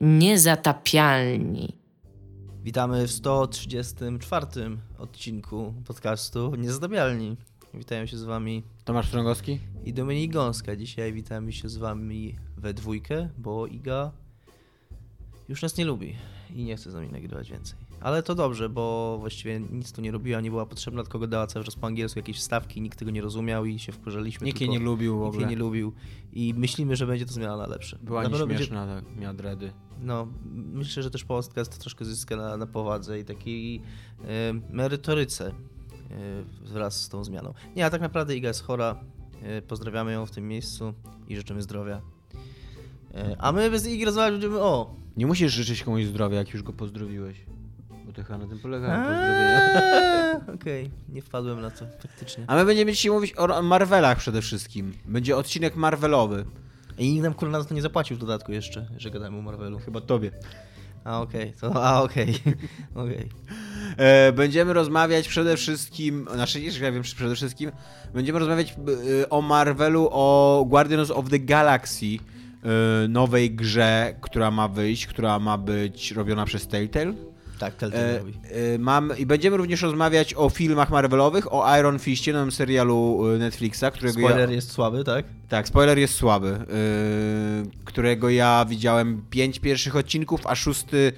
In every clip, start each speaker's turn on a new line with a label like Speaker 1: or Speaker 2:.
Speaker 1: Niezatapialni.
Speaker 2: Witamy w 134 odcinku podcastu Niezatapialni. Witają się z wami
Speaker 3: Tomasz Strągowski
Speaker 2: i Dominik Gąska. Dzisiaj witamy się z wami we dwójkę, bo Iga już nas nie lubi i nie chce z nami nagrywać więcej. Ale to dobrze, bo właściwie nic tu nie robiła, nie była potrzebna, tylko gadała cały czas po angielsku jakieś wstawki, nikt tego nie rozumiał i się wkurzaliśmy.
Speaker 3: Nikt jej nie lubił w
Speaker 2: Nikt
Speaker 3: ogóle.
Speaker 2: jej nie lubił i myślimy, że będzie to zmiana na lepsze.
Speaker 3: Była
Speaker 2: Na pewno będzie-
Speaker 3: nieśmieszna, tak, miała dredy.
Speaker 2: No, myślę, że też podcast troszkę zyska na, na powadze i takiej e, merytoryce e, wraz z tą zmianą. Nie, a tak naprawdę Iga jest chora. E, pozdrawiamy ją w tym miejscu i życzymy zdrowia. E, a my bez Igi rozmawiać będziemy o.
Speaker 3: Nie musisz życzyć komuś zdrowia, jak już go pozdrowiłeś. Bo to chyba na tym polega pozdrowienia.
Speaker 2: Eee, Okej, nie wpadłem na to faktycznie.
Speaker 3: A my będziemy dzisiaj mówić o Marvelach przede wszystkim. Będzie odcinek Marvelowy.
Speaker 2: I nikt nam kurwa na to nie zapłacił w dodatku jeszcze, że gadamy o Marvelu.
Speaker 3: Chyba tobie.
Speaker 2: A okej, to a okej. okej.
Speaker 3: E, będziemy rozmawiać przede wszystkim, znaczy nie, że ja wiem przede wszystkim, będziemy rozmawiać e, o Marvelu, o Guardians of the Galaxy, e, nowej grze, która ma wyjść, która ma być robiona przez Telltale.
Speaker 2: Tak, Telltale robi.
Speaker 3: e, mam, I będziemy również rozmawiać o filmach Marvelowych, o Iron Fistie, nowym serialu e, Netflixa, którego
Speaker 2: Spoiler
Speaker 3: ja...
Speaker 2: jest słaby, tak?
Speaker 3: Tak, spoiler jest słaby, e, którego ja widziałem pięć pierwszych odcinków, a szósty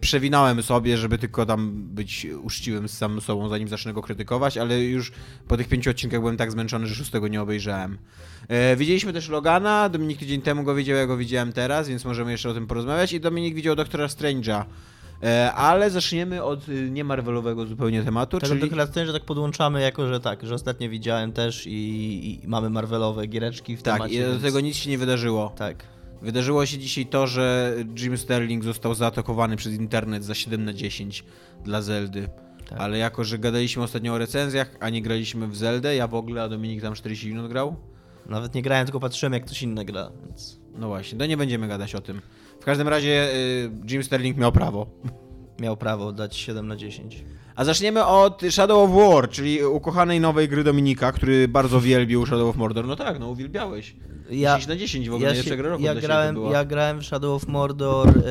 Speaker 3: przewinąłem sobie, żeby tylko tam być uczciwym z samym sobą, zanim zacznę go krytykować, ale już po tych pięciu odcinkach byłem tak zmęczony, że szóstego nie obejrzałem. Widzieliśmy też Logana, Dominik tydzień temu go widział, ja go widziałem teraz, więc możemy jeszcze o tym porozmawiać i Dominik widział Doktora Strange'a. E, Ale zaczniemy od y, niemarvelowego zupełnie tematu,
Speaker 2: Tego
Speaker 3: czyli...
Speaker 2: czyli... że tak podłączamy jako, że tak, że ostatnio widziałem też i, i mamy Marvelowe giereczki w
Speaker 3: Tak,
Speaker 2: temacie.
Speaker 3: i do
Speaker 2: więc-
Speaker 3: tego nic się nie wydarzyło.
Speaker 2: Tak.
Speaker 3: Wydarzyło się dzisiaj to, że Jim Sterling został zaatakowany przez internet za 7 na 10 dla Zeldy.
Speaker 2: Tak.
Speaker 3: Ale jako, że gadaliśmy ostatnio o recenzjach, a nie graliśmy w Zeldę, ja w ogóle, a Dominik tam 40 minut grał,
Speaker 2: Nawet nie grałem, tylko patrzyłem jak ktoś inny gra, więc
Speaker 3: no właśnie, to nie będziemy gadać o tym. W każdym razie y, Jim Sterling miał prawo.
Speaker 2: miał prawo dać 7 na 10.
Speaker 3: A zaczniemy od Shadow of War, czyli ukochanej nowej gry Dominika, który bardzo wielbił Shadow of Mordor. No tak, no uwielbiałeś.
Speaker 2: Ja-
Speaker 3: 10 na 10 w ogóle,
Speaker 2: Ja,
Speaker 3: najlepsza gra roku
Speaker 2: ja, grałem, ja grałem w Shadow of Mordor. Y,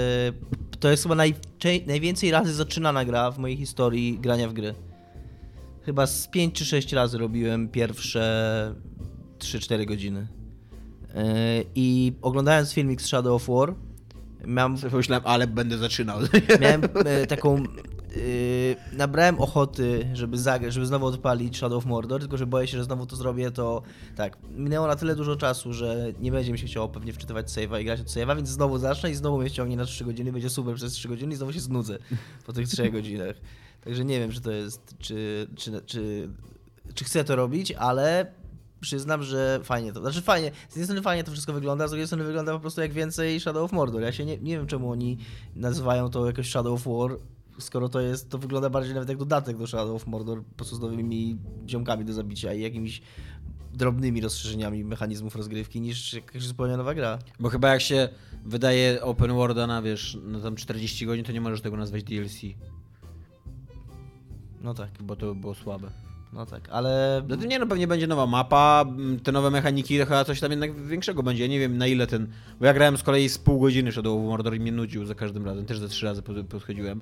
Speaker 2: to jest chyba najczę- najwięcej razy zaczynana gra w mojej historii grania w gry. Chyba z 5 czy 6 razy robiłem pierwsze 3-4 godziny. Y, I oglądając filmik z Shadow of War, miałem
Speaker 3: Sobie Pomyślałem, ale będę zaczynał.
Speaker 2: Miałem e, taką. e, nabrałem ochoty, żeby zagrać, żeby znowu odpalić Shadow of Mordor, tylko że boję się, że znowu to zrobię, to tak, minęło na tyle dużo czasu, że nie będzie mi się chciało pewnie wczytywać save'a i grać od save'a, więc znowu zacznę i znowu mnie ściągnie na 3 godziny, będzie super przez 3 godziny i znowu się znudzę po tych 3 godzinach. Także nie wiem, czy to jest, czy, czy, czy, czy chcę to robić, ale przyznam, że fajnie to. Znaczy fajnie, z jednej strony fajnie to wszystko wygląda, z drugiej strony wygląda po prostu jak więcej Shadow of Mordor. Ja się nie, nie wiem, czemu oni nazywają to jakoś Shadow of War, skoro to jest, to wygląda bardziej nawet jak dodatek do Shadow of Mordor, po prostu z nowymi ziomkami do zabicia i jakimiś drobnymi rozszerzeniami mechanizmów rozgrywki niż jakaś zupełnie nowa gra.
Speaker 3: Bo chyba jak się wydaje open worlda na wiesz, no tam 40 godzin, to nie możesz tego nazwać DLC,
Speaker 2: No tak,
Speaker 3: bo to by było słabe.
Speaker 2: No tak, ale
Speaker 3: No to nie, no pewnie będzie nowa mapa, te nowe mechaniki, chyba coś tam jednak większego będzie. Ja nie wiem na ile ten, bo ja grałem z kolei z pół godziny Shadow of Mordor i mnie nudził za każdym razem, też ze trzy razy pod- podchodziłem.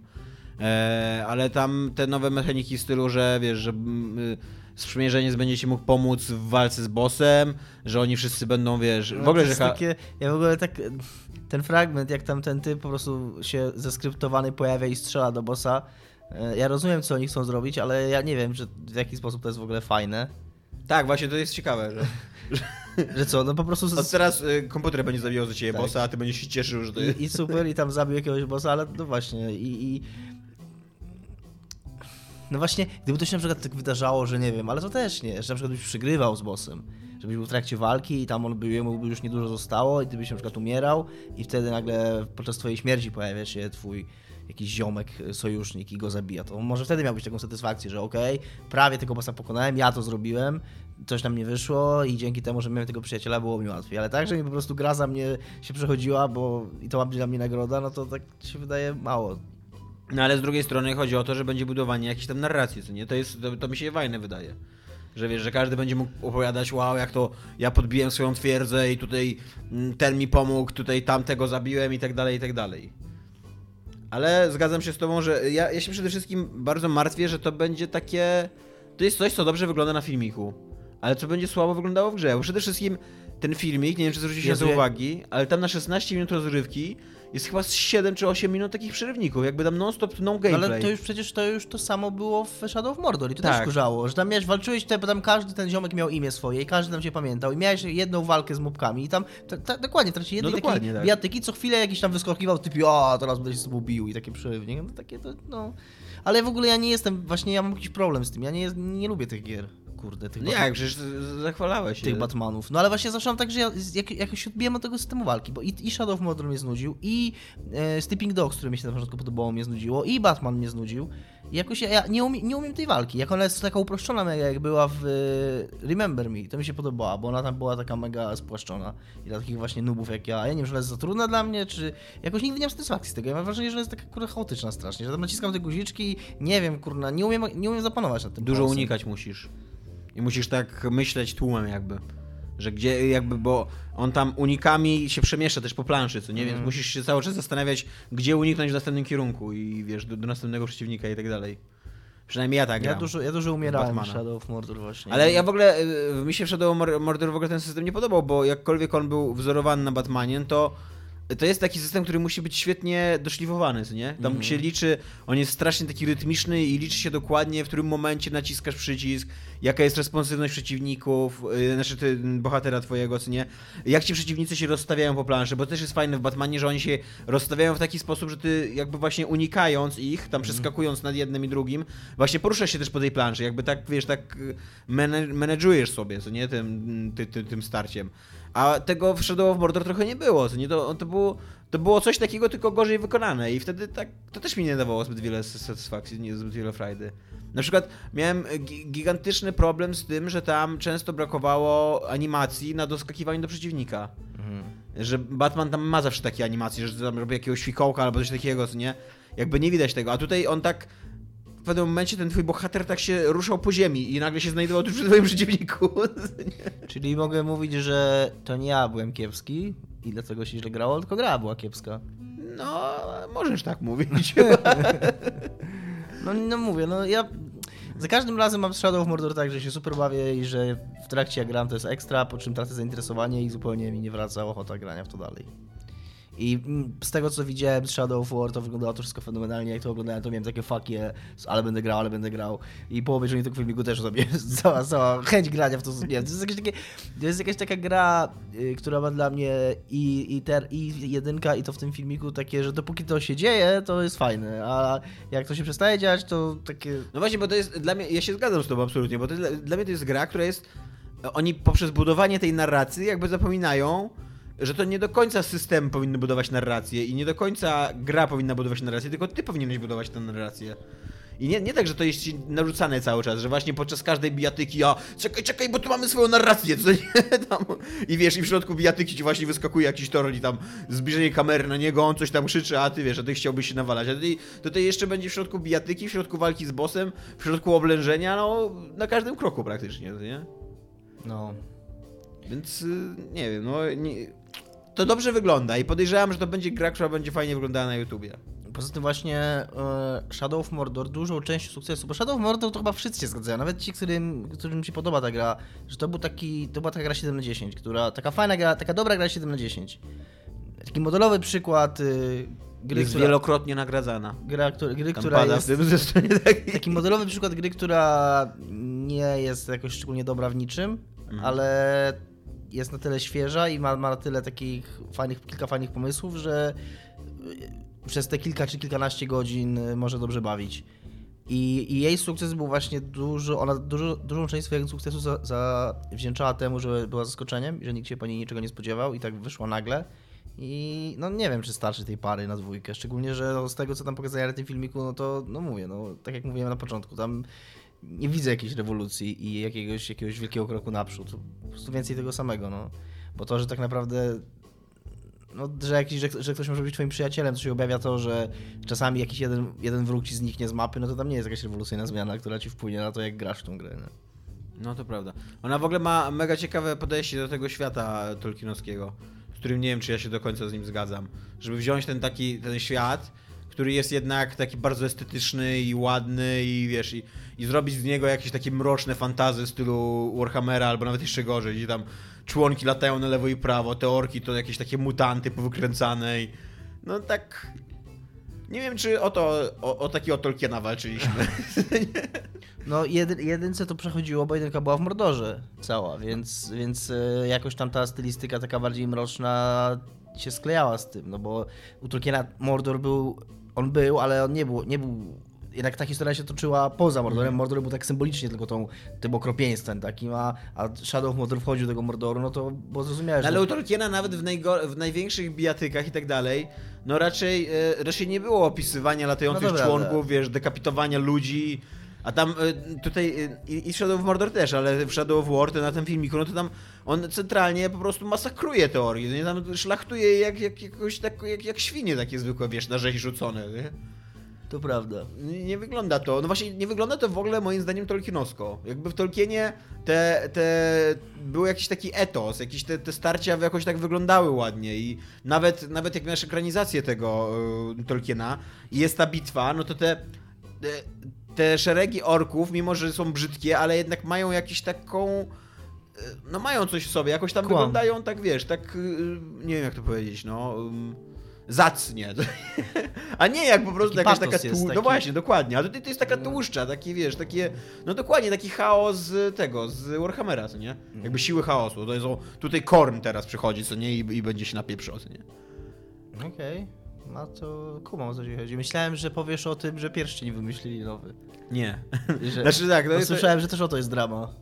Speaker 3: E, ale tam te nowe mechaniki w stylu, że wiesz, że mm, y, sprzymierzeniec będzie ci mógł pomóc w walce z bossem, że oni wszyscy będą, wiesz, w
Speaker 2: No,
Speaker 3: ogóle, że...
Speaker 2: takie, ja w ogóle tak, ten fragment, jak tam ten typ po prostu się zeskryptowany pojawia i strzela do bossa, ja rozumiem, co oni chcą zrobić, ale ja nie wiem, że w jaki sposób to jest w ogóle fajne.
Speaker 3: Tak, właśnie to jest ciekawe, że
Speaker 2: Że co, no po prostu...
Speaker 3: od teraz y, komputer będzie zabijał za ciebie
Speaker 2: Tak.
Speaker 3: bossa, a ty będziesz się cieszył, że to jest...
Speaker 2: I, I super, i tam zabił jakiegoś bossa, ale no właśnie, i... i... No właśnie, gdyby to się na przykład tak wydarzało, że nie wiem, ale to też nie, że na przykład byś przegrywał z bossem, żebyś był w trakcie walki i tam on by, jemu by już niedużo zostało i ty byś na przykład umierał i wtedy nagle podczas twojej śmierci pojawia się twój jakiś ziomek, sojusznik i go zabija, to może wtedy miałbyś taką satysfakcję, że okej, prawie tego bossa pokonałem, ja to zrobiłem, coś nam nie wyszło i dzięki temu, że miałem tego przyjaciela, było mi łatwiej. Ale tak, że mi po prostu gra za mnie się przechodziła, bo i to ma być dla mnie nagroda, no to tak się wydaje mało.
Speaker 3: No ale z drugiej strony chodzi o to, że będzie budowanie jakiejś tam narracji, co nie? To, jest, to, to mi się fajne wydaje. Że wiesz, że każdy będzie mógł opowiadać, wow, jak to ja podbiłem swoją twierdzę i tutaj mm, ten mi pomógł, tutaj tamtego zabiłem i tak dalej, i tak dalej. Ale zgadzam się z tobą, że ja, ja się przede wszystkim bardzo martwię, że to będzie takie... To jest coś, co dobrze wygląda na filmiku, ale co będzie słabo wyglądało w grze. Bo przede wszystkim ten filmik, nie wiem czy zwróciliście na to uwagi, ale tam na 16 minut rozrywki jest chyba z 7 czy 8 minut takich przerywników, jakby tam non-stop no
Speaker 2: No,
Speaker 3: gameplay.
Speaker 2: ale to już przecież to już to samo było w Shadow of Mordor i to
Speaker 3: Tak.
Speaker 2: też kurzało, że tam miałeś, walczyłeś, te, bo tam każdy ten ziomek miał imię swoje i każdy tam cię pamiętał i miałeś jedną walkę z mobkami i tam, ta, ta, dokładnie, w trakcie jednej
Speaker 3: No dokładnie,
Speaker 2: takiej
Speaker 3: tak.
Speaker 2: co chwilę jakiś tam wyskakiwał typu, a teraz będę się z tobą bił i takie przerywnik, no takie to, no. Ale w ogóle ja nie jestem, właśnie ja mam jakiś problem z tym, ja nie, nie lubię tych gier, kurde, tych
Speaker 3: Nie,
Speaker 2: Batman-
Speaker 3: jak, przecież zachwalałeś
Speaker 2: tych Batmanów. No ale właśnie zawsze tak, że ja jak, jakoś odbijam od tego systemu walki, bo i, i Shadow of Mordor mnie znudził, i e, Sleeping Dogs, które mi się na początku podobało, mnie znudziło, i Batman mnie znudził. I jakoś ja, ja nie, umiem, nie umiem tej walki. Jak ona jest taka uproszczona mega, jak była w e, Remember Me, to mi się podobała, bo ona tam była taka mega spłaszczona. I dla takich właśnie nubów jak ja. Ja nie wiem, czy ona jest za trudna dla mnie, czy jakoś nigdy nie mam satysfakcji z tego. Ja mam wrażenie, że ona jest taka kurwa chaotyczna strasznie, że tam naciskam te guziczki, nie wiem, kurna, nie umiem, nie umiem zapanować nad tym.
Speaker 3: Dużo unikać musisz. I musisz tak myśleć tłumem jakby. Że gdzie jakby, bo on tam unikami się przemieszcza też po planszy, co nie? Więc
Speaker 2: Mhm.
Speaker 3: musisz się cały czas zastanawiać, gdzie uniknąć w następnym kierunku i wiesz, do, do następnego przeciwnika i tak dalej. Przynajmniej ja tak
Speaker 2: Ja dużo, ja dużo umierałem w
Speaker 3: Batmana.
Speaker 2: Shadow of Mordor właśnie.
Speaker 3: Ale ja w ogóle, y, mi się w Shadow Mor- Mordor w ogóle ten system nie podobał, bo jakkolwiek on był wzorowany na Batmanie, to to jest taki system, który musi być świetnie doszlifowany, co nie? Tam
Speaker 2: Mhm.
Speaker 3: się liczy, on jest strasznie taki rytmiczny i liczy się dokładnie, w którym momencie naciskasz przycisk, jaka jest responsywność przeciwników, yy, znaczy ty, bohatera twojego, co nie? Jak ci przeciwnicy się rozstawiają po planszy, bo też jest fajne w Batmanie, że oni się rozstawiają w taki sposób, że ty jakby właśnie unikając ich,
Speaker 2: Mhm.
Speaker 3: tam przeskakując nad jednym i drugim, właśnie poruszasz się też po tej planszy, jakby tak, wiesz, tak y, menedżujesz sobie, co nie, tym, ty, ty, tym starciem. A tego w Shadow of Mordor trochę nie było, co nie, to, to, było, to było coś takiego, tylko gorzej wykonane i wtedy tak, to też mi nie dawało zbyt wiele satysfakcji, nie zbyt wiele frajdy. Na przykład miałem gi- gigantyczny problem z tym, że tam często brakowało animacji na doskakiwanie do przeciwnika.
Speaker 2: Mhm.
Speaker 3: Że Batman tam ma zawsze takie animacje, że tam robi jakiegoś fikołka albo coś takiego, co nie? Jakby nie widać tego, a tutaj on tak pewnym momencie ten twój bohater tak się ruszał po ziemi i nagle się znajdował tuż przy twoim przeciwniku.
Speaker 2: Czyli mogę mówić, że to nie ja byłem kiepski i dlatego się źle grało, tylko gra była kiepska.
Speaker 3: No, możesz tak mówić.
Speaker 2: No, no mówię, no ja za każdym razem mam Shadow of Mordor tak, że się super bawię i że w trakcie jak gram to jest ekstra, po czym tracę zainteresowanie i zupełnie mi nie wraca ochota grania w to dalej. I mm, z tego co widziałem z Shadow of War to wyglądało to wszystko fenomenalnie, jak to oglądałem to miałem takie fuck yeah, ale będę grał, ale będę grał. I po obejrzeniu tego filmiku też sobie cała, cała chęć grania w to, nie to jest takie, to jest jakaś taka gra, y, która ma dla mnie i, i, ter, i jedynka i to w tym filmiku takie, że dopóki to się dzieje, to jest fajne, a jak to się przestaje dziać, to takie...
Speaker 3: No właśnie, bo to jest dla mnie, ja się zgadzam z tobą absolutnie, bo to, dla mnie to jest gra, która jest, oni poprzez budowanie tej narracji jakby zapominają, że to nie do końca system powinny budować narrację i nie do końca gra powinna budować narrację, tylko ty powinieneś budować tę narrację. I nie, nie tak, że to jest ci narzucane cały czas, że właśnie podczas każdej bijatyki, a czekaj, czekaj, bo tu mamy swoją narrację, co nie? Tam, I wiesz, i w środku bijatyki ci właśnie wyskakuje jakiś tor i tam zbliżenie kamery na niego, on coś tam krzyczy, a ty wiesz, a ty chciałbyś się nawalać. A tutaj, tutaj jeszcze będzie w środku bijatyki, w środku walki z bossem, w środku oblężenia, no na każdym kroku praktycznie, nie?
Speaker 2: No,
Speaker 3: Więc y, nie wiem, no nie, to dobrze wygląda i podejrzewam, że to będzie gra, która będzie fajnie wyglądała na YouTubie.
Speaker 2: Poza tym właśnie e, Shadow of Mordor dużą część sukcesu, bo Shadow of Mordor to chyba wszyscy się zgadzają, nawet ci, którym, którym się podoba ta gra, że to był taki, to była taka gra 7 na 10, która, taka fajna gra, taka dobra gra 7 na 10. Taki modelowy przykład y, gry,
Speaker 3: Jest
Speaker 2: która,
Speaker 3: wielokrotnie nagradzana.
Speaker 2: gra, która, gry,
Speaker 3: Tam
Speaker 2: która
Speaker 3: pada
Speaker 2: jest...
Speaker 3: w tym zresztą nie taki.
Speaker 2: Taki modelowy przykład gry, która nie jest jakoś szczególnie dobra w niczym,
Speaker 3: Mhm.
Speaker 2: ale jest na tyle świeża i ma, ma na tyle takich fajnych, kilka fajnych pomysłów, że y, przez te kilka czy kilkanaście godzin y, może dobrze bawić. I, I jej sukces był właśnie dużo, ona dużo, dużą część swojego sukcesu za, zawdzięczała temu, że była zaskoczeniem, że nikt się po niej niczego nie spodziewał i tak wyszła nagle. I no nie wiem, czy starczy tej pary na dwójkę, szczególnie, że no, z tego, co tam pokazali na tym filmiku, no to, no mówię, no tak jak mówiłem na początku, tam nie widzę jakiejś rewolucji i jakiegoś, jakiegoś wielkiego kroku naprzód. Po prostu więcej tego samego, no. Bo to, że tak naprawdę no, że, jakiś, że, że ktoś może być twoim przyjacielem, to się objawia to, że czasami jakiś jeden, jeden wróg ci zniknie z mapy, no to tam nie jest jakaś rewolucyjna zmiana, która ci wpłynie na to, jak grasz w tą grę. No.
Speaker 3: No to prawda. Ona w ogóle ma mega ciekawe podejście do tego świata tolkienowskiego, z którym nie wiem, czy ja się do końca z nim zgadzam. Żeby wziąć ten taki, ten świat, który jest jednak taki bardzo estetyczny i ładny i wiesz, i, i zrobić z niego jakieś takie mroczne fantazy w stylu Warhammera albo nawet jeszcze gorzej, gdzie tam członki latają na lewo i prawo, te orki to jakieś takie mutanty powykręcane i no tak... Nie wiem, czy o to, o, o Tolkiena walczyliśmy.
Speaker 2: No jedy, jedynce to przechodziło, bo jedynka była w Mordorze cała, więc, więc e, jakoś tam ta stylistyka taka bardziej mroczna się sklejała z tym, no bo u Tolkiena Mordor był, on był, ale on nie był, nie był jednak ta historia się toczyła poza Mordorem.
Speaker 3: Mhm.
Speaker 2: Mordor był tak symbolicznie tylko tą, tym okropieństwem takim, a, a Shadow of Mordor wchodził do tego Mordoru, no to było zrozumiałe,
Speaker 3: No, ale u Tolkiena nawet w, w największych bijatykach i tak dalej, no raczej, e, raczej nie było opisywania latających
Speaker 2: No dobra,
Speaker 3: członków,
Speaker 2: ale-
Speaker 3: wiesz, dekapitowania ludzi. A tam e, tutaj e, i Shadow of Mordor też, ale w Shadow of War, to na tym filmiku, no to tam on centralnie po prostu masakruje teorię, nie? Tam szlachtuje je jak, jak, jakoś tak, jak, jak świnie takie zwykłe, wiesz, na rzeź rzucone, nie?
Speaker 2: To prawda.
Speaker 3: Nie, nie wygląda to, no właśnie nie wygląda to w ogóle moim zdaniem Tolkienowsko. Jakby w Tolkienie te, te był jakiś taki etos, jakieś te, te starcia jakoś tak wyglądały ładnie i nawet, nawet jak masz ekranizację tego y, Tolkiena i jest ta bitwa, no to te, te, te szeregi orków, mimo że są brzydkie, ale jednak mają jakąś taką y, no mają coś w sobie, jakoś tam
Speaker 2: Kłam.
Speaker 3: wyglądają tak, wiesz, tak, y, nie wiem jak to powiedzieć, no... ym, Zacnie. A nie jak po prostu
Speaker 2: Taki
Speaker 3: jakaś taka
Speaker 2: jest,
Speaker 3: tłu... No właśnie, dokładnie. A tutaj to jest taka tłuszcza, taki wiesz, takie. No dokładnie, taki chaos z tego, z Warhammera, co nie? Jakby siły chaosu. To jest o, tutaj Korn teraz przychodzi, co nie? I, i będzie się napieprzał, co nie?
Speaker 2: Okej. No to kumam o co ci chodzi. Myślałem, że powiesz o tym, że pierścień wymyślili nowy.
Speaker 3: Nie.
Speaker 2: Że...
Speaker 3: Znaczy tak, no
Speaker 2: no, słyszałem, że też o to jest drama.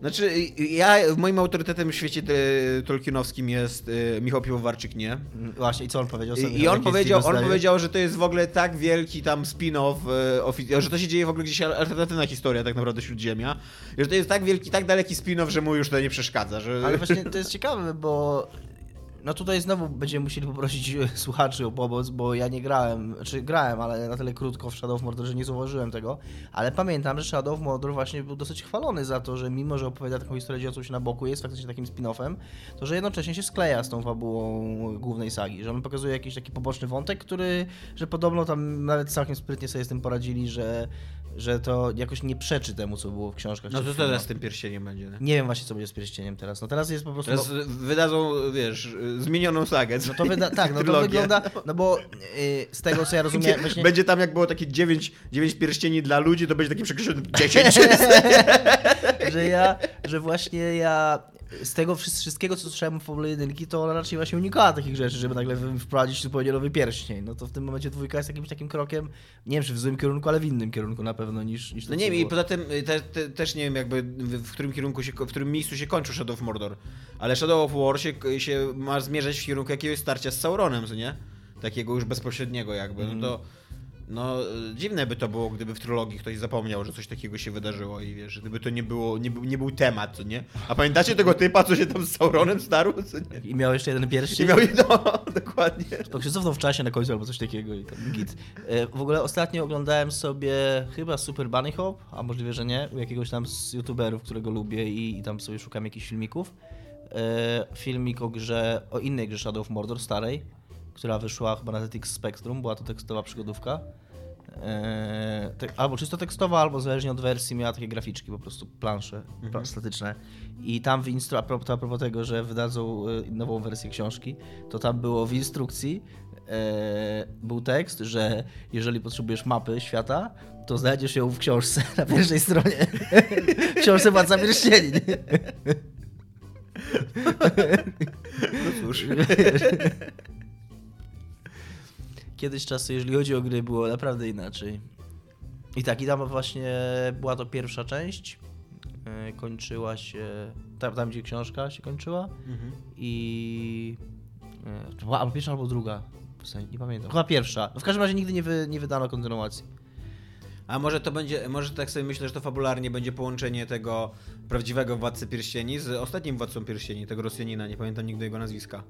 Speaker 3: Znaczy, ja, moim autorytetem w świecie te- tolkienowskim jest y, Michał Piwowarczyk, nie?
Speaker 2: Mm, Właśnie, i co on powiedział? Sam-
Speaker 3: I, on powiedział, on powiedział, że to jest w ogóle tak wielki tam spin-off, ofi- że to się dzieje w ogóle gdzieś alternatywna historia tak naprawdę Śródziemia, że to jest tak wielki, tak daleki spin-off, że mu już to nie przeszkadza, że...
Speaker 2: Ale właśnie to jest ciekawe, bo no tutaj znowu będziemy musieli poprosić e, słuchaczy o pomoc, bo ja nie grałem, czy grałem, ale na tyle krótko w Shadow of Mordor, że nie zauważyłem tego, ale pamiętam, że Shadow of Mordor właśnie był dosyć chwalony za to, że mimo, że opowiada taką historię się na boku, jest faktycznie takim spin-offem, to że jednocześnie się skleja z tą fabułą głównej sagi, że on pokazuje jakiś taki poboczny wątek, który, że podobno tam nawet całkiem sprytnie sobie z tym poradzili, że, że to jakoś nie przeczy temu, co było w książkach.
Speaker 3: No to teraz z tym pierścieniem będzie, nie?
Speaker 2: Nie wiem właśnie, co będzie z pierścieniem teraz. No teraz jest po prostu...
Speaker 3: Teraz
Speaker 2: no,
Speaker 3: wydadzą, wiesz, zmienioną sagę.
Speaker 2: No to wyda- tak, no to wygląda, no bo y, z tego co ja rozumiem, właśnie,
Speaker 3: Będzie tam jak było takie 9, 9 pierścieni dla ludzi, to będzie taki przekreślony 10.
Speaker 2: że ja, że właśnie ja z tego wszy- wszystkiego, co słyszałem o Formule 1, to ona raczej właśnie unikała takich rzeczy, żeby nagle wprowadzić zupełnie nowy pierścień. No to w tym momencie dwójka jest jakimś takim krokiem, nie wiem czy w złym kierunku, ale w innym kierunku na pewno niż, niż to,
Speaker 3: No nie wiem, i poza tym y, te, te, też nie wiem jakby w, w którym kierunku się, w którym miejscu się kończył Shadow of Mordor. Ale Shadow of War się, się ma zmierzać w kierunku jakiegoś starcia z Sauronem, co nie? Takiego już bezpośredniego jakby. No to no dziwne by to było, gdyby w trylogii ktoś zapomniał, że coś takiego się wydarzyło i wiesz, gdyby to nie było, nie, był- nie był temat, nie? A pamiętacie tego typa, co się tam z Sauronem starł?
Speaker 2: I miał jeszcze jeden
Speaker 3: I
Speaker 2: pierścień.
Speaker 3: miał no, dokładnie.
Speaker 2: To się cofnął w czasie na końcu albo coś takiego i tam git. E, W ogóle ostatnio oglądałem sobie chyba Super Bunny Hop, a możliwe, że nie, u jakiegoś tam z youtuberów, którego lubię i, i tam sobie szukam jakichś filmików. E, Filmik o grze, o innej grze Shadow of Mordor, starej, która wyszła chyba na ZX Spectrum, była to tekstowa przygodówka. E, te, albo czysto tekstowa, albo zależnie od wersji miała takie graficzki, po prostu plansze
Speaker 3: Mhm.
Speaker 2: statyczne. I tam w instru- a propos, a propos tego, że wydadzą e, nową wersję książki, to tam było w instrukcji e, był tekst, że jeżeli potrzebujesz mapy świata, to znajdziesz ją w książce na pierwszej stronie. w książce Władca Pierścieni.
Speaker 3: No cóż.
Speaker 2: Kiedyś czasu, jeżeli chodzi o gry, było naprawdę inaczej. I tak, i tam właśnie była to pierwsza część. e, Kończyła się. Tam, tam gdzie książka się kończyła.
Speaker 3: Mhm.
Speaker 2: I. e, była albo pierwsza, albo druga. W sensie, nie pamiętam. Chyba pierwsza. No w każdym razie nigdy nie, wy, nie wydano kontynuacji.
Speaker 3: A może to będzie, może tak sobie myślę, że to fabularnie będzie połączenie tego prawdziwego Władcy Pierścieni z ostatnim Władcą Pierścieni, tego Rosjanina, nie pamiętam nigdy jego nazwiska.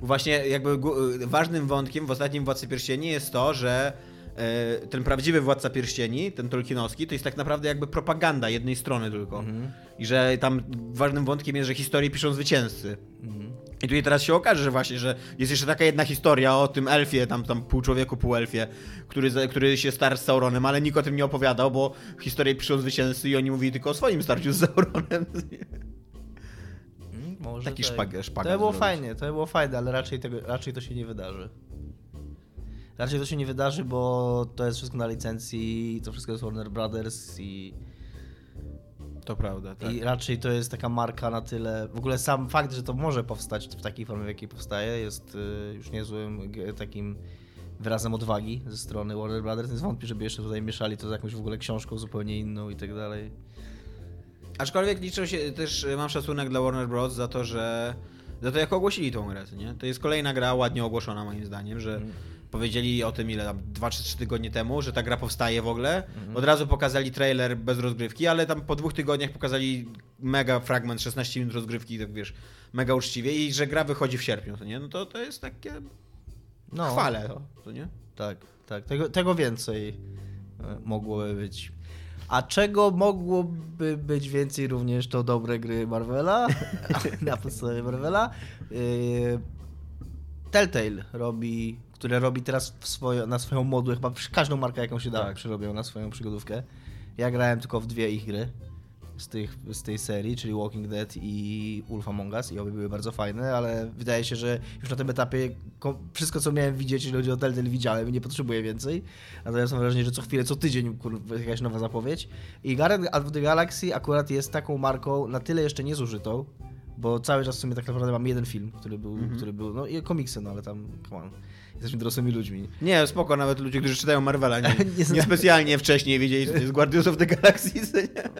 Speaker 3: Właśnie jakby gó- ważnym wątkiem w ostatnim Władcy Pierścieni jest to, że e, ten prawdziwy Władca Pierścieni, ten Tolkienowski, to jest tak naprawdę jakby propaganda jednej strony tylko.
Speaker 2: Mhm.
Speaker 3: I że tam ważnym wątkiem jest, że historię piszą zwycięzcy.
Speaker 2: Mhm.
Speaker 3: I tutaj teraz się okaże, że właśnie, że jest jeszcze taka jedna historia o tym elfie, tam, tam pół człowieku, pół elfie, który, który się starł z Sauronem, ale nikt o tym nie opowiadał, bo historię piszą zwycięzcy i oni mówili tylko o swoim starciu z Sauronem.
Speaker 2: Może
Speaker 3: Taki
Speaker 2: tak.
Speaker 3: szpagat
Speaker 2: To było
Speaker 3: zrobić.
Speaker 2: fajnie, to było fajne, ale raczej, tego, raczej to się nie wydarzy. Raczej to się nie wydarzy, bo to jest wszystko na licencji, to wszystko jest Warner Brothers i,
Speaker 3: To prawda, tak.
Speaker 2: i raczej to jest taka marka na tyle. W ogóle sam fakt, że to może powstać w takiej formie, w jakiej powstaje, jest y, już niezłym takim wyrazem odwagi ze strony Warner Brothers. Więc wątpię, żeby jeszcze tutaj mieszali to z jakąś w ogóle książką zupełnie inną i tak dalej.
Speaker 3: Aczkolwiek liczę się, też y, mam szacunek dla Warner Bros. za to, że za to jak ogłosili tą grę, nie? To jest kolejna gra ładnie ogłoszona moim zdaniem, że
Speaker 2: Mm.
Speaker 3: powiedzieli o tym ile tam 2 czy 3 tygodnie temu, że ta gra powstaje w ogóle.
Speaker 2: Mhm.
Speaker 3: Od razu pokazali trailer bez rozgrywki, ale tam po dwóch tygodniach pokazali mega fragment 16 minut rozgrywki, tak wiesz, mega uczciwie i że gra wychodzi w sierpniu, to nie? No to to jest takie
Speaker 2: No,
Speaker 3: chwale to, to nie?
Speaker 2: Tak, tak. Tego, tego więcej e, mogłoby być. A czego mogłoby być więcej również to dobre gry Marvela, na podstawie Marvela. Yy, Telltale robi, które robi teraz swoje, na swoją modułę, chyba każdą markę jaką się da
Speaker 3: Tak.
Speaker 2: przerobią na swoją przygodówkę. Ja grałem tylko w dwie ich gry z, tych, z tej serii, czyli Walking Dead i Wolf Among Us i obie były bardzo fajne, ale wydaje się, że już na tym etapie ko- wszystko, co miałem widzieć, jeżeli chodzi o Telltale, widziałem i nie potrzebuję więcej. Natomiast mam wrażenie, że co chwilę, co tydzień kurwa, jakaś nowa zapowiedź. I Guardian of the Galaxy akurat jest taką marką na tyle jeszcze niezużytą, bo cały czas w sumie tak naprawdę mam jeden film, który był, który był no i komiksy, no ale tam, come on, jesteśmy dorosłymi ludźmi.
Speaker 3: Nie, spoko, nawet ludzie, którzy czytają Marvela, nie,
Speaker 2: Nie
Speaker 3: nie specjalnie wcześniej wiedzieli, że to jest Guardians of the Galaxy?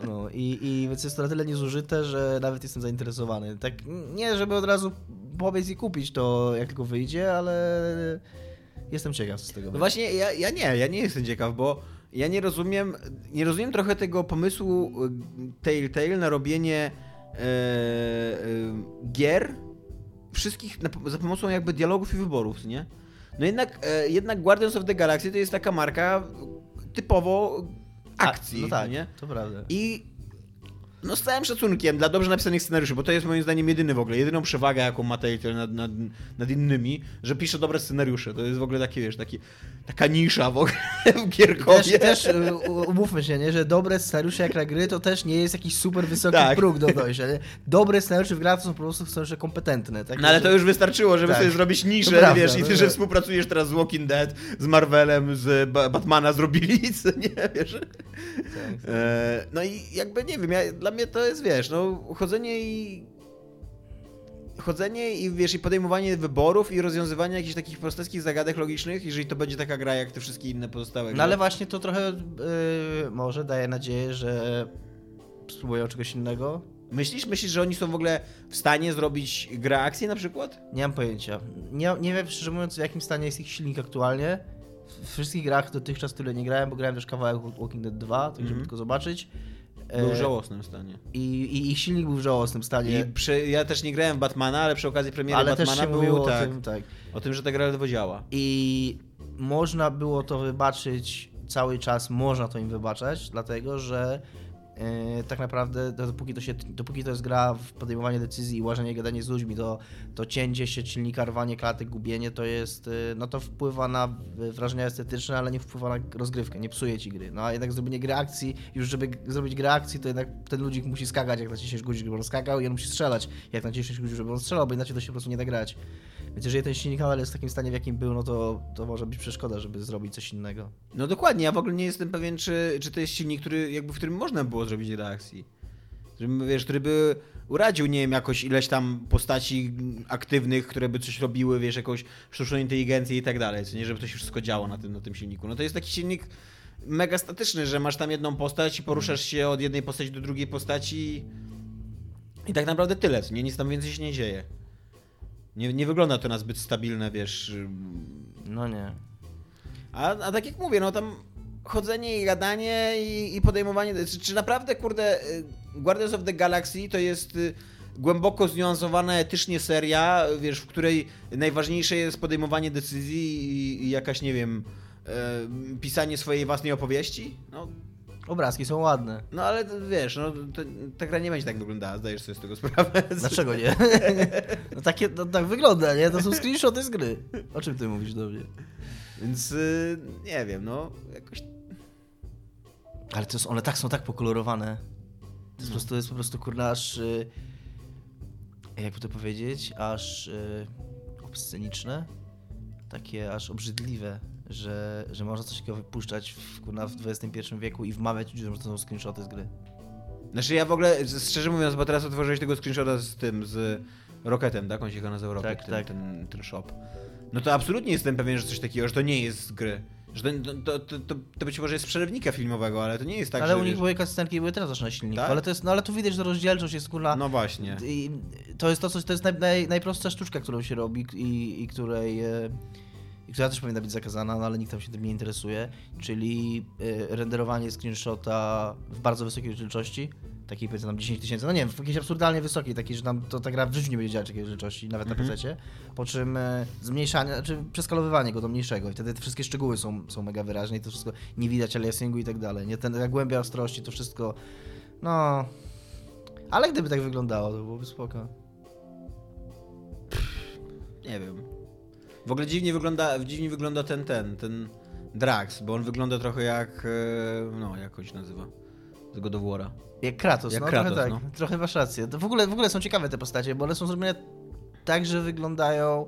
Speaker 2: No i, i więc jest to na tyle niezużyte, że nawet jestem zainteresowany. Tak nie, żeby od razu powiedz i kupić to, jak tylko wyjdzie, ale jestem ciekaw z tego.
Speaker 3: No właśnie, ja, ja nie, ja nie jestem ciekaw, bo ja nie rozumiem, nie rozumiem trochę tego pomysłu y, Telltale na robienie gier wszystkich na, za pomocą jakby dialogów i wyborów, nie? No jednak, e, jednak Guardians of the Galaxy to jest taka marka typowo akcji,
Speaker 2: no tak,
Speaker 3: nie?
Speaker 2: to prawda.
Speaker 3: I no z całym szacunkiem dla dobrze napisanych scenariuszy, bo to jest moim zdaniem jedyny w ogóle, jedyną przewagę, jaką ma Telltale nad, nad, nad innymi, że pisze dobre scenariusze. To jest w ogóle takie, wiesz, taki, taka nisza w ogóle w Gierkowie.
Speaker 2: Też, też y, umówmy się, nie, że dobre scenariusze jak na gry to też nie jest jakiś super wysoki
Speaker 3: Tak.
Speaker 2: próg do dojścia. Nie? Dobre scenariusze w grach są po prostu scenariusze kompetentne. Takie,
Speaker 3: No ale to już wystarczyło, żeby
Speaker 2: Tak.
Speaker 3: sobie zrobić niszę,
Speaker 2: prawda,
Speaker 3: wiesz, i ty, że współpracujesz teraz z Walking Dead, z Marvelem, z ba Batmana zrobili, nie, wiesz.
Speaker 2: Tak, tak.
Speaker 3: E, no i jakby nie wiem, ja, dla mnie to jest, wiesz, no chodzenie i chodzenie i wiesz, i podejmowanie wyborów i rozwiązywanie jakichś takich prostych zagadek logicznych, jeżeli to będzie taka gra jak te wszystkie inne pozostałe.
Speaker 2: No ale właśnie to trochę y, może daje nadzieję, że spróbują czegoś innego.
Speaker 3: Myślisz, myślisz, że oni są w ogóle w stanie zrobić grę akcji na przykład?
Speaker 2: Nie mam pojęcia. Nie, nie wiem, szczerze mówiąc, w jakim stanie jest ich silnik aktualnie. W wszystkich grach dotychczas tyle nie grałem, bo grałem też kawałek Walking Dead 2, to żeby tylko zobaczyć.
Speaker 3: Był w
Speaker 2: E,
Speaker 3: żałosnym stanie.
Speaker 2: I, I ich silnik był w żałosnym stanie.
Speaker 3: I przy, ja też nie grałem w Batmana, ale przy okazji premiery
Speaker 2: ale też
Speaker 3: Batmana
Speaker 2: się
Speaker 3: był
Speaker 2: mówiło
Speaker 3: tak,
Speaker 2: o tym, tak.
Speaker 3: o tym, że ta gra ledwo działa.
Speaker 2: I można było to wybaczyć cały czas, można to im wybaczać, dlatego że tak naprawdę dopóki to, się, dopóki to jest gra w podejmowanie decyzji i łażenie gadanie z ludźmi, to, to cięcie się silnika, rwanie klatek, gubienie to jest, e, no to wpływa na wrażenia estetyczne, ale nie wpływa na rozgrywkę, nie psuje ci gry. No a jednak zrobienie gry akcji, już żeby zrobić grę akcji, to jednak ten ludzik musi skakać, jak naciśniesz guzik, żeby on skakał i on musi strzelać, jak naciśniesz guzik, żeby on strzelał, bo inaczej to się po prostu nie da grać. Więc jeżeli ten silnik nadal jest w takim stanie, w jakim był, no to, to może być przeszkoda, żeby zrobić coś innego.
Speaker 3: No dokładnie, ja w ogóle nie jestem pewien, czy, czy to jest silnik, który, jakby, w którym można było zrobić reakcji. Którym, wiesz, który by uradził, nie wiem, jakoś ileś tam postaci aktywnych, które by coś robiły, wiesz, jakąś sztuczną inteligencję i tak dalej, nie, żeby to się wszystko działo na tym, na tym silniku. No to jest taki silnik mega statyczny, że masz tam jedną postać i poruszasz się od jednej postaci do drugiej postaci i tak naprawdę tyle, nie, nic tam więcej się nie dzieje. Nie, nie wygląda to na zbyt stabilne, wiesz,
Speaker 2: No nie.
Speaker 3: a, a tak jak mówię, no tam chodzenie i gadanie i, i podejmowanie. Czy, czy naprawdę, kurde, y, Guardians of the Galaxy to jest y, głęboko zniuansowana etycznie seria, wiesz, w której najważniejsze jest podejmowanie decyzji i, i jakaś, nie wiem, e, pisanie swojej własnej opowieści, no,
Speaker 2: Obrazki są ładne.
Speaker 3: no ale wiesz, no, to, ta gra nie będzie tak wyglądała, zdajesz sobie z tego sprawę.
Speaker 2: Dlaczego nie? No takie, no, tak wygląda, nie? To są screenshoty z gry. O czym ty mówisz do mnie?
Speaker 3: Więc nie wiem, no jakoś
Speaker 2: Ale to jest, one tak są tak pokolorowane. To jest, po, prostu, to jest po prostu kurna aż... y, Jakby to powiedzieć? Aż y, obsceniczne. Takie aż obrzydliwe, że, że można coś takiego wypuszczać w, kurna, w XXI wieku i wmawiać ludziom, że to są screenshoty z gry.
Speaker 3: Znaczy ja w ogóle, szczerze mówiąc, bo teraz otworzyłeś tego screenshota z tym, z Rocketem, tak? On się chyba nazywał Rocket,
Speaker 2: Tak,
Speaker 3: ten,
Speaker 2: tak.
Speaker 3: Ten, ten shop. No to absolutnie jestem pewien, że coś takiego, że to nie jest z gry. Że to, to, to, to, być może jest przerywnika filmowego, ale to nie jest tak,
Speaker 2: ale
Speaker 3: że
Speaker 2: u nich były cutscenki i były teraz też na silniku.
Speaker 3: Tak?
Speaker 2: Ale, to jest, no, ale tu widać, że rozdzielczość jest kurna...
Speaker 3: No właśnie.
Speaker 2: I to jest to, co, to jest naj, naj, najprostsza sztuczka, którą się robi i, i której. E, i która też powinna być zakazana, no ale nikt tam się tym nie interesuje, czyli e, renderowanie screenshota w bardzo wysokiej rozdzielczości, takiej powiedzmy tam 10 tysięcy, no nie wiem, w jakiejś absurdalnie wysokiej, takiej, że tam to ta gra w życiu nie będzie działać takiej rozdzielczości, nawet
Speaker 3: Mhm.
Speaker 2: na PC, po czym e, zmniejszanie, znaczy przeskalowywanie go do mniejszego i wtedy te wszystkie szczegóły są, są mega wyraźne i to wszystko nie widać aliasingu i tak dalej, nie, ten, ta głębia ostrości, to wszystko, no... Ale gdyby tak wyglądało, to byłoby spoko.
Speaker 3: Nie wiem. W ogóle dziwnie wygląda, dziwnie wygląda ten, ten, ten Drax, bo on wygląda trochę jak, e, no jak on się nazywa, God of War'a.
Speaker 2: Jak Kratos,
Speaker 3: Jak
Speaker 2: no
Speaker 3: Kratos,
Speaker 2: trochę tak.
Speaker 3: no.
Speaker 2: Trochę masz rację. To w, ogóle, w ogóle są ciekawe te postacie, bo one są zrobione tak, że wyglądają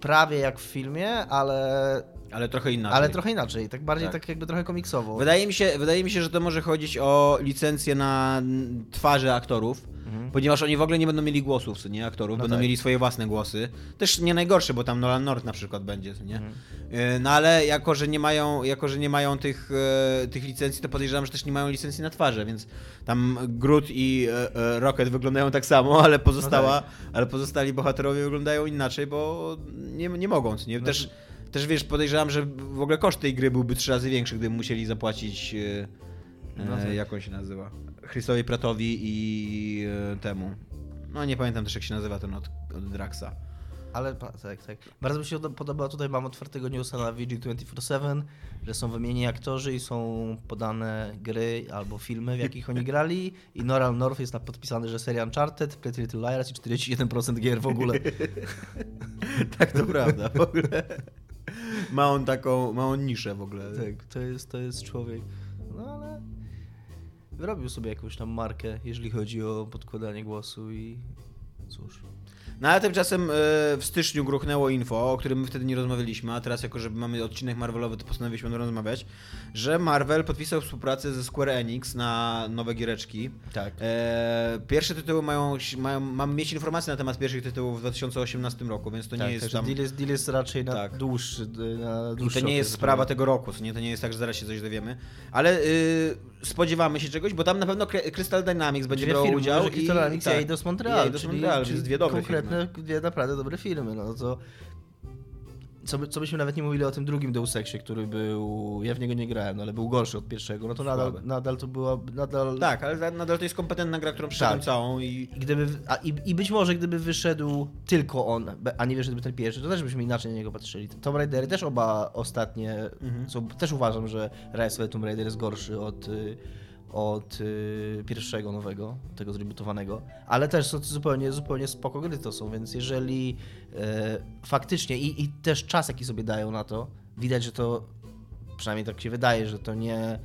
Speaker 2: prawie jak w filmie, ale,
Speaker 3: Ale trochę inaczej.
Speaker 2: ale trochę inaczej. Tak bardziej
Speaker 3: Tak.
Speaker 2: tak, jakby trochę komiksowo.
Speaker 3: Wydaje mi, się, wydaje mi się, że to może chodzić o licencję na twarze aktorów,
Speaker 2: Mhm.
Speaker 3: ponieważ oni w ogóle nie będą mieli głosów, co nie aktorów,
Speaker 2: No
Speaker 3: będą
Speaker 2: tak.
Speaker 3: mieli swoje własne głosy. Też nie najgorsze, bo tam Nolan North na przykład będzie, co nie?
Speaker 2: Mhm.
Speaker 3: E, No ale jako, że nie mają, jako, że nie mają tych, e, tych licencji, to podejrzewam, że też nie mają licencji na twarze, więc tam Groot i e, e, Rocket wyglądają tak samo, ale pozostała, ale pozostali bohaterowie wyglądają inaczej, bo nie, nie mogą, co nie?
Speaker 2: No
Speaker 3: Też, wiesz, podejrzewam, że w ogóle koszt tej gry byłby trzy razy większy, gdyby musieli zapłacić e,
Speaker 2: No
Speaker 3: e,
Speaker 2: tak.
Speaker 3: jak on się nazywa? Chrisowi Pratowi i e, temu. No nie pamiętam też jak się nazywa ten od, od Draxa.
Speaker 2: Ale tak, tak. Bardzo mi się od- podoba, tutaj mam otwartego newsa na VG247, że są wymienieni aktorzy i są podane gry albo filmy, w jakich oni grali i Noral North jest podpisany, że seria Uncharted, Pretty Little Liars i 41% gier w ogóle.
Speaker 3: Tak, to prawda. W ogóle. Ma on taką, ma on niszę w ogóle.
Speaker 2: Tak, to jest, to jest człowiek. No ale wyrobił sobie jakąś tam markę, jeżeli chodzi o podkładanie głosu i cóż.
Speaker 3: No ale tymczasem e, w styczniu gruchnęło info, o którym my wtedy nie rozmawialiśmy, a teraz jako, że mamy odcinek Marvelowy, to postanowiliśmy o tym rozmawiać, że Marvel podpisał współpracę ze Square Enix na nowe giereczki.
Speaker 2: Tak.
Speaker 3: E, pierwsze tytuły mają, mają, mamy mieć informacje na temat pierwszych tytułów w 2018 roku, więc to
Speaker 2: tak,
Speaker 3: nie jest tam...
Speaker 2: deal, jest, deal jest raczej na
Speaker 3: Tak.
Speaker 2: dłuższy, na
Speaker 3: I
Speaker 2: dłuższy
Speaker 3: to nie jest sprawa
Speaker 2: żeby-
Speaker 3: tego roku, nie? To nie jest tak, że zaraz się coś dowiemy. Ale y, spodziewamy się czegoś, bo tam na pewno Cry- Crystal Dynamics będzie
Speaker 2: firmy,
Speaker 3: udział.
Speaker 2: Crystal Dynamics i
Speaker 3: tak.
Speaker 2: Eidos Montreal,
Speaker 3: I Eidos
Speaker 2: czyli,
Speaker 3: Montreal,
Speaker 2: czyli
Speaker 3: więc dwie dobre
Speaker 2: konkretne, dwie naprawdę dobre filmy, no to... Co, by, co byśmy nawet nie mówili o tym drugim Deus Exie, który był, ja w niego nie grałem, no, ale był gorszy od pierwszego, no to nadal, nadal to była, nadal...
Speaker 3: Tak, ale nadal to jest kompetentna gra, którą przeszedłem
Speaker 2: Tak.
Speaker 3: całą i...
Speaker 2: Gdyby, a, i, I być może gdyby wyszedł tylko on, a nie wyszedłby ten pierwszy, to też byśmy inaczej na niego patrzyli. Tomb Raidery też oba ostatnie,
Speaker 3: Mhm.
Speaker 2: są, też uważam, że Rise of Tomb Raider jest gorszy od, y, od y, pierwszego nowego, tego zrebootowanego, ale też są zupełnie, zupełnie spoko gry to są, więc jeżeli e, faktycznie i, i też czas jaki sobie dają na to, widać, że to przynajmniej tak się wydaje, że to nie,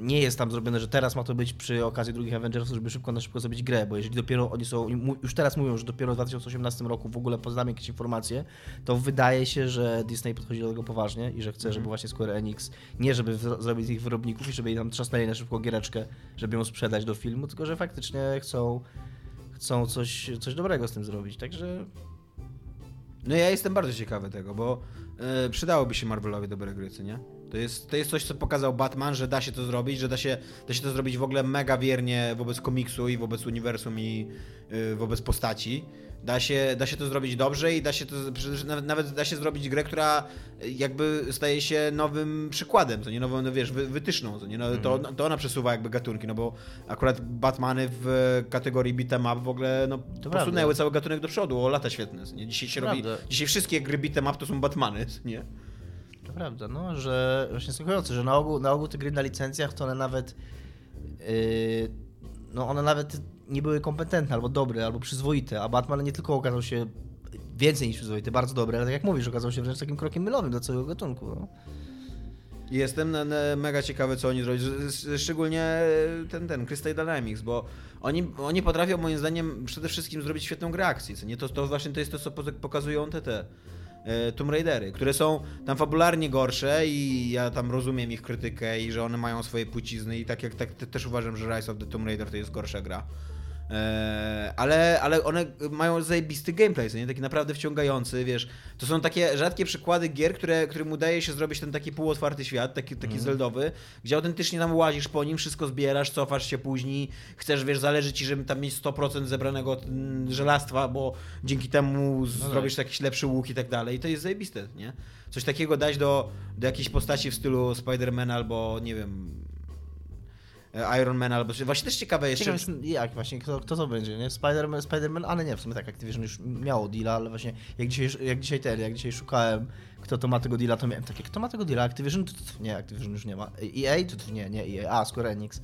Speaker 2: nie jest tam zrobione, że teraz ma to być przy okazji drugich Avengersów, żeby szybko na szybko zrobić grę, bo jeżeli dopiero oni są, już teraz mówią, że dopiero w 2018 roku w ogóle poznamy jakieś informacje, to wydaje się, że Disney podchodzi do tego poważnie i że chce, żeby właśnie Square Enix, nie żeby zrobić z ich wyrobników i żeby jej tam trzasnęli na szybko giereczkę, żeby ją sprzedać do filmu, tylko że faktycznie chcą chcą coś, coś dobrego z tym zrobić, także
Speaker 3: No ja jestem bardzo ciekawy tego, bo e, przydałoby się Marvelowi dobre gry, co nie? To jest, to jest coś, co pokazał Batman, że da się to zrobić, że da się, da się to zrobić w ogóle mega wiernie wobec komiksu i wobec uniwersum i y, wobec postaci. Da się, da się to zrobić dobrze i da się to, nawet, nawet da się zrobić grę, która jakby staje się nowym przykładem, co nie, nową, no wiesz, wy, wytyczną, co nie, no, to, to ona przesuwa jakby gatunki, no bo akurat Batmany w kategorii beat'em up w ogóle, no, posunęły
Speaker 2: prawda.
Speaker 3: cały gatunek do przodu, o lata świetne, co nie, dzisiaj się
Speaker 2: To
Speaker 3: robi,
Speaker 2: prawda.
Speaker 3: dzisiaj wszystkie gry beat'em up to są Batmany, nie,
Speaker 2: to prawda, no, że właśnie słuchający, że na ogół, na ogół te gry na licencjach to one nawet yy, no one nawet nie były kompetentne, albo dobre, albo przyzwoite, a Batman nie tylko okazał się więcej niż przyzwoity, bardzo dobry, ale tak jak mówisz, okazał się wręcz takim krokiem mylowym dla całego gatunku. No.
Speaker 3: Jestem na, na mega ciekawy, co oni zrobią. Szczególnie ten, ten Crystal Dynamics, bo oni, oni potrafią moim zdaniem przede wszystkim zrobić świetną grę akcji. Nie? To, to właśnie to jest to, co pokazują te, te e, Tomb Raidery, które są tam fabularnie gorsze i ja tam rozumiem ich krytykę i że one mają swoje płcizny i tak jak tak, też uważam, że Rise of the Tomb Raider to jest gorsza gra. E, ale, ale one mają zajebisty gameplay, nie? Taki naprawdę wciągający, wiesz. To są takie rzadkie przykłady gier, które, którym udaje się zrobić ten taki półotwarty świat, taki, taki mm. zeldowy, gdzie autentycznie tam łazisz po nim, wszystko zbierasz, cofasz się później, chcesz, wiesz, zależy ci, żeby tam mieć 100% zebranego mm, żelastwa, bo dzięki temu no zrobisz tak. jakiś lepszy łuk i tak dalej. I to jest zajebiste, nie? Coś takiego dać do, do jakiejś postaci w stylu Spidermana albo, nie wiem, E, Iron Man albo... Właśnie też ciekawe jeszcze... Ciekawe
Speaker 2: jest, jak właśnie, kto, kto to będzie, nie? Spider-Man, Spider-Man, ale nie, w sumie tak Activision już miało deala, ale właśnie jak dzisiaj, jak dzisiaj ten, jak dzisiaj szukałem, kto to ma tego deala, to miałem takie, kto ma tego deala? Activision? Nie, Activision już nie ma. EA? Nie, nie EA, a Square Enix.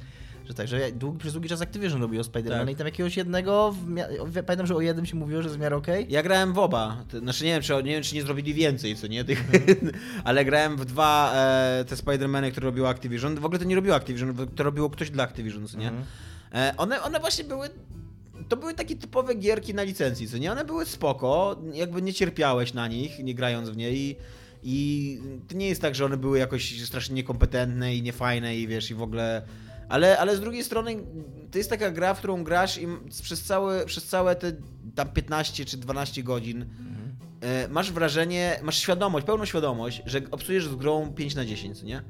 Speaker 2: Że tak, że długi, przez długi czas Activision robiło Spidermana tak. i tam jakiegoś jednego, pamiętam, że o jednym się mówiło, że jest w miarę okej. Okay.
Speaker 3: Ja grałem w oba, znaczy nie wiem, czy, nie wiem, czy nie zrobili więcej, co nie, tych, mm. ale grałem w dwa e, te Spidermany, które robiło Activision. W ogóle to nie robiło Activision, to robiło ktoś dla Activision, co nie. Mm. E, one, one właśnie były to były takie typowe gierki na licencji, co nie? One były spoko, jakby nie cierpiałeś na nich, nie grając w nie i, i to nie jest tak, że one były jakoś strasznie niekompetentne i niefajne i wiesz, i w ogóle ale, ale z drugiej strony to jest taka gra, w którą grasz i przez całe, przez całe te tam 15 czy 12 godzin mhm. masz wrażenie, masz świadomość, pełną świadomość, że obsujesz z grą 5 na 10, nie?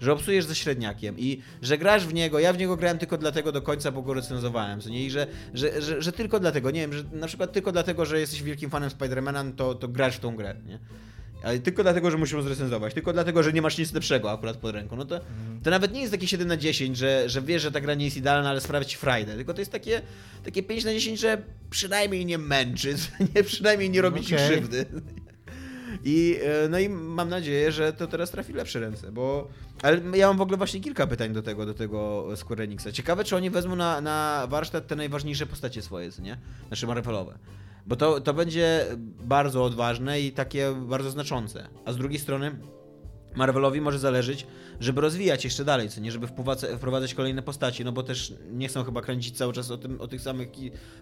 Speaker 3: Że obsujesz ze średniakiem i że grasz w niego, ja w niego grałem tylko dlatego do końca, bo go recenzowałem, co nie? I że, że, że, że tylko dlatego, nie wiem, że na przykład tylko dlatego, że jesteś wielkim fanem Spidermana, to, to grasz w tą grę, nie? Ale tylko dlatego, że musimy zrecenzować, tylko dlatego, że nie masz nic lepszego akurat pod ręką. No to, mhm. to nawet nie jest takie 7 na 10, że, że wiesz, że ta gra nie jest idealna, ale sprawia ci frajdę. Tylko to jest takie, takie 5 na 10, że przynajmniej nie męczy, nie, przynajmniej nie robi okay. ci krzywdy. I, e, no i mam nadzieję, że to teraz trafi lepsze ręce, bo... Ale ja mam w ogóle właśnie kilka pytań do tego, do tego Square Enixa. Ciekawe, czy oni wezmą na, na warsztat te najważniejsze postacie swoje, nie? Nasze Marvelowe. Bo to, to będzie bardzo odważne i takie bardzo znaczące. A z drugiej strony Marvelowi może zależeć, żeby rozwijać jeszcze dalej, co nie, żeby wprowadzać kolejne postaci, no bo też nie chcą chyba kręcić cały czas o, tym, o tych samych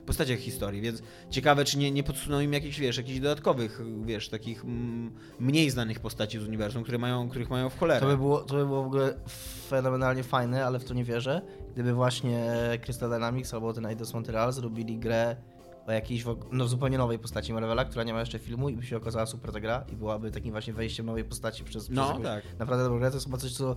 Speaker 3: postaciach historii, więc ciekawe, czy nie, nie podsuną im jakichś, wiesz, jakichś dodatkowych, wiesz, takich mniej znanych postaci z uniwersum, które mają, których mają w cholerę.
Speaker 2: To by, było, to by było w ogóle fenomenalnie fajne, ale w to nie wierzę, gdyby właśnie Crystal Dynamics albo ten Eidos Montreal zrobili grę o jakiejś no, zupełnie nowej postaci Marvela, która nie ma jeszcze filmu i by się okazała super ta gra i byłaby takim właśnie wejściem nowej postaci przez,
Speaker 3: no,
Speaker 2: przez
Speaker 3: tak.
Speaker 2: naprawdę dobrą grę. To jest chyba coś, co,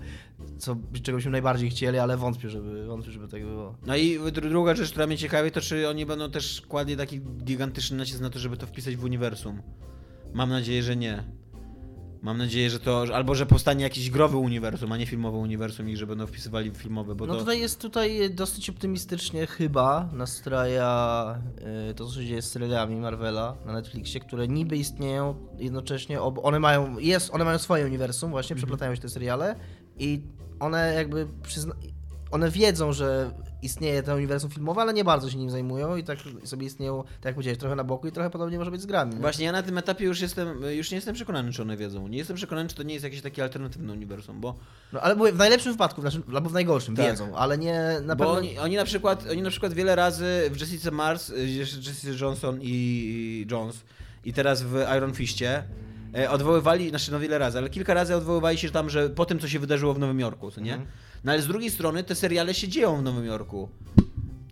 Speaker 2: co, czego byśmy najbardziej chcieli, ale wątpię, żeby, wątpię, żeby tak było.
Speaker 3: No i druga rzecz, która mnie ciekawi, to czy oni będą też kładli taki gigantyczny nacisk na to, żeby to wpisać w uniwersum. Mam nadzieję, że nie. Mam nadzieję, że to. Albo że powstanie jakiś growy uniwersum, a nie filmowy uniwersum i że będą wpisywali filmowe. Bo
Speaker 2: no
Speaker 3: to...
Speaker 2: tutaj jest tutaj dosyć optymistycznie chyba nastraja y, to, co się dzieje z serialami Marvela na Netflixie, które niby istnieją jednocześnie. One mają, jest, one mają swoje uniwersum, właśnie, mm -hmm. przeplatają się te seriale i one jakby przyzna one wiedzą, że istnieje ten uniwersum filmowe, ale nie bardzo się nim zajmują i tak sobie istnieją, tak jak powiedziałeś, trochę na boku i trochę podobnie może być z grami. Nie?
Speaker 3: Właśnie ja na tym etapie już jestem, już nie jestem przekonany, czy one wiedzą. Nie jestem przekonany, czy to nie jest jakieś takie alternatywne uniwersum, bo...
Speaker 2: No ale w najlepszym wypadku, znaczy, albo w najgorszym tak. wiedzą, ale nie na
Speaker 3: bo
Speaker 2: pewno...
Speaker 3: Oni, oni, na przykład, oni na przykład wiele razy w Jessica Mars, y, Jessica Johnson i Jones i teraz w Iron Fistie e, odwoływali, znaczy no wiele razy, ale kilka razy odwoływali się tam, że po tym, co się wydarzyło w Nowym Jorku, co nie? Mm. No ale z drugiej strony te seriale się dzieją w Nowym Jorku.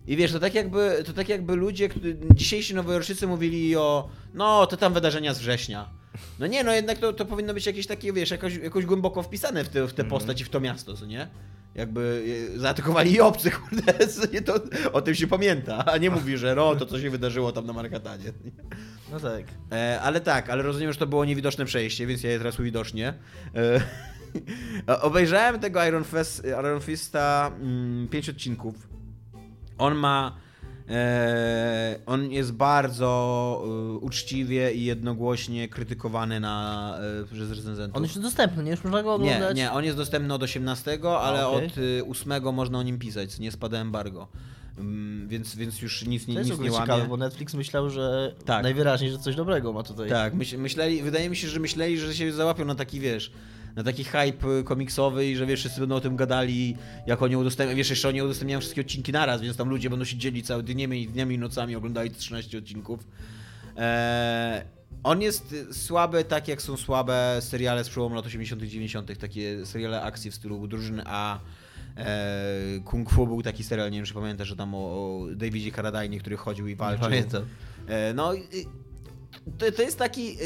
Speaker 3: I wiesz, to tak jakby, to tak jakby ludzie, dzisiejsi nowojorczycy mówili o, no to tam wydarzenia z września. No nie, no jednak to, to powinno być jakieś takie, wiesz, jakoś, jakoś głęboko wpisane w, te, w tę mhm. postać i w to miasto, co nie? Jakby zaatakowali i obcy, kurde, to, o tym się pamięta, a nie mówi, że no, to co się wydarzyło tam na Markatanie.
Speaker 2: No tak.
Speaker 3: E, ale tak, ale rozumiem, że to było niewidoczne przejście, więc ja je teraz uwidocznię. E, Obejrzałem tego Iron, Fest, Iron Fista mm, pięć odcinków. On ma E, on jest bardzo e, uczciwie i jednogłośnie krytykowany na, e, przez recenzentów.
Speaker 2: On już jest dostępny, nie? Już można go
Speaker 3: Nie,
Speaker 2: oglądać?
Speaker 3: nie, on jest dostępny od 18, ale
Speaker 2: okej.
Speaker 3: od y, 8 można o nim pisać, nie spada embargo. Mm, Więc, więc już nic,
Speaker 2: To
Speaker 3: nic
Speaker 2: jest w
Speaker 3: nie łamie.
Speaker 2: ciekawe, bo Netflix myślał, że
Speaker 3: Tak.
Speaker 2: najwyraźniej, że coś dobrego ma tutaj.
Speaker 3: Tak, myśl, myśleli, wydaje mi się, że myśleli, że się załapią na taki, wiesz, na taki hype y, komiksowy i że wiesz, wszyscy będą o tym gadali, jak oni udostępniają, wiesz, jeszcze oni udostępniają wszystkie odcinki naraz, więc tam ludzie będą siedzieli cały dniami, dniami i nocami, oglądali 13 odcinków. Eee, on jest słaby, tak jak są słabe seriale z przełomu lat 80 90 takie seriale akcji w stylu Drużyny A, eee, Kung Fu był taki serial, nie wiem, czy pamiętasz, że tam o, o Davidzie Carradine, który chodził i
Speaker 2: Nie
Speaker 3: walczył.
Speaker 2: pamiętam.
Speaker 3: E, No, i- to, to jest taki, e,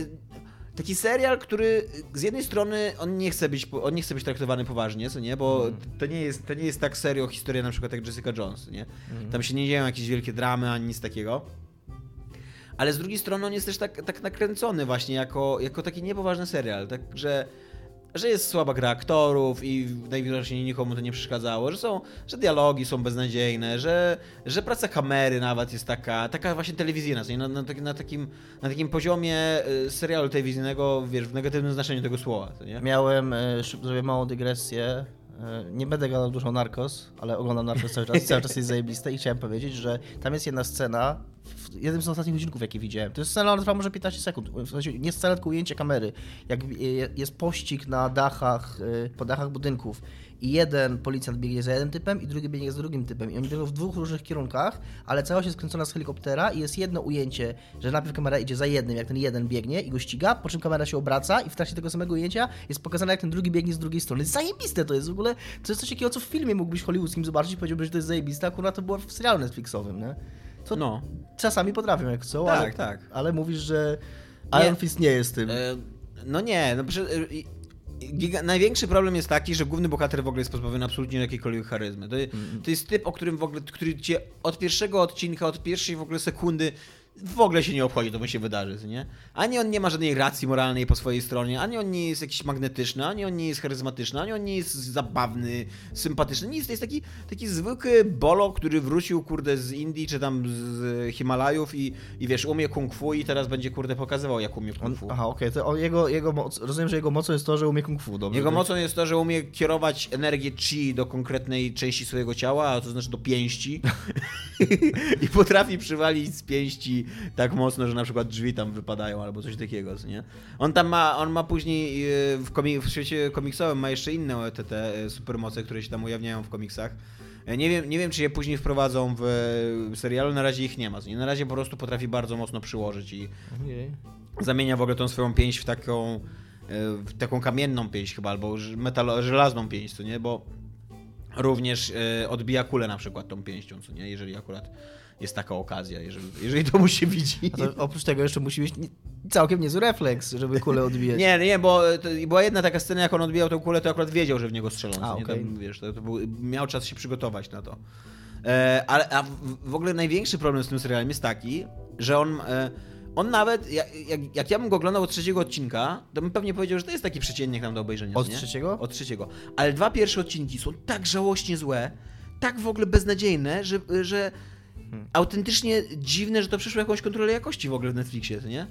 Speaker 3: taki serial, który z jednej strony on nie chce być, on nie chce być traktowany poważnie, co nie, bo to nie jest, to nie jest tak serio historia na przykład jak Jessica Jones, nie? Tam się nie dzieją jakieś wielkie dramy ani nic takiego. Ale z drugiej strony on jest też tak, tak nakręcony właśnie jako, jako taki niepoważny serial, tak, że jest słaba gra aktorów i najwidoczniej nikomu to nie przeszkadzało, że są, że dialogi są beznadziejne, że, że praca kamery nawet jest taka, taka właśnie telewizyjna, na, na, taki- na, takim, na takim poziomie y, serialu telewizyjnego, wiesz, w negatywnym znaczeniu tego słowa, nie?
Speaker 2: Miałem, szyb- zrobię małą dygresję. E, Nie będę gadał dużo Narcos, ale oglądam Narcos cały czas. Cały czas jest zajebiste i chciałem powiedzieć, że tam jest jedna scena, jednym z ostatnich odcinków, jakie widziałem. To jest scena, trwa może 15 sekund. W sensie nie scena, tylko ujęcie kamery. Jak e, jest pościg na dachach, e, po dachach budynków i jeden policjant biegnie za jednym typem i drugi biegnie za drugim typem. I oni biegną w dwóch różnych kierunkach, ale całość jest skręcona z helikoptera i jest jedno ujęcie, że najpierw kamera idzie za jednym, jak ten jeden biegnie i go ściga, po czym kamera się obraca i w trakcie tego samego ujęcia jest pokazane, jak ten drugi biegnie z drugiej strony. Zajebiste to jest w ogóle. To jest coś takiego, co w filmie mógłbyś hollywoodzkim zobaczyć i powiedziałbyś, że to jest zajebiste, akurat to było w serialu Netflixowym, nie? To
Speaker 3: No.
Speaker 2: czasami potrafią jak chcą,
Speaker 3: Tak,
Speaker 2: ale,
Speaker 3: tak.
Speaker 2: ale mówisz, że
Speaker 3: Nie.
Speaker 2: Iron Fist nie jest tym.
Speaker 3: E, No nie, no prze- e, giga, największy problem jest taki, że główny bohater w ogóle jest pozbawiony absolutnie jakiejkolwiek charyzmy. To, to jest typ, o którym w ogóle, który cię od pierwszego odcinka, od pierwszej w ogóle sekundy w ogóle się nie obchodzi, to mu się wydarzy, nie? Ani on nie ma żadnej racji moralnej po swojej stronie, ani on nie jest jakiś magnetyczny, ani on nie jest charyzmatyczny, ani on nie jest zabawny, sympatyczny, nic, to jest taki, taki zwykły bolo, który wrócił, kurde, z Indii, czy tam z Himalajów i, i wiesz, umie kung fu i teraz będzie, kurde, pokazywał, jak umie kung
Speaker 2: On,
Speaker 3: fu.
Speaker 2: aha, okej, to on, jego, jego moc, rozumiem, że jego mocą jest to, że umie kung fu, dobrze?
Speaker 3: Jego
Speaker 2: To-
Speaker 3: mocą jest to, że umie kierować energię chi do konkretnej części swojego ciała, a to znaczy do pięści. I potrafi przywalić z pięści tak mocno, że na przykład drzwi tam wypadają albo coś takiego, co nie? On tam ma, on ma później e, w, w świecie komiksowym ma jeszcze inne te, te e, supermoce, które się tam ujawniają w komiksach. E, Nie wiem, nie wiem, czy je później wprowadzą w e, serialu, na razie ich nie ma. Na razie po prostu potrafi bardzo mocno przyłożyć i,
Speaker 2: Ojej.
Speaker 3: zamienia w ogóle tą swoją pięść w taką, w taką kamienną pięść chyba, albo metalo, żelazną pięść, co nie, bo również e, odbija kulę na przykład tą pięścią, co nie, jeżeli akurat jest taka okazja, jeżeli, jeżeli to mu się widzi.
Speaker 2: To oprócz tego jeszcze musi mieć całkiem niezły refleks, żeby kulę odbijać.
Speaker 3: Nie, nie, bo to, była jedna taka scena, jak on odbijał tę kulę, to akurat wiedział, że w niego strzelą.
Speaker 2: A, okej.
Speaker 3: Tam, wiesz, to, to był, miał czas się przygotować na to. E, ale a w, w ogóle największy problem z tym serialem jest taki, że on, e, on nawet, jak, jak, jak ja bym go oglądał od trzeciego odcinka, to bym pewnie powiedział, że to jest taki przeciętnik nam do obejrzenia.
Speaker 2: Od
Speaker 3: nie?
Speaker 2: trzeciego?
Speaker 3: Od trzeciego. Ale dwa pierwsze odcinki są tak żałośnie złe, tak w ogóle beznadziejne, że, że
Speaker 2: Hmm.
Speaker 3: autentycznie dziwne, że to przyszło jakąś kontrolę jakości w ogóle w Netflixie, nie?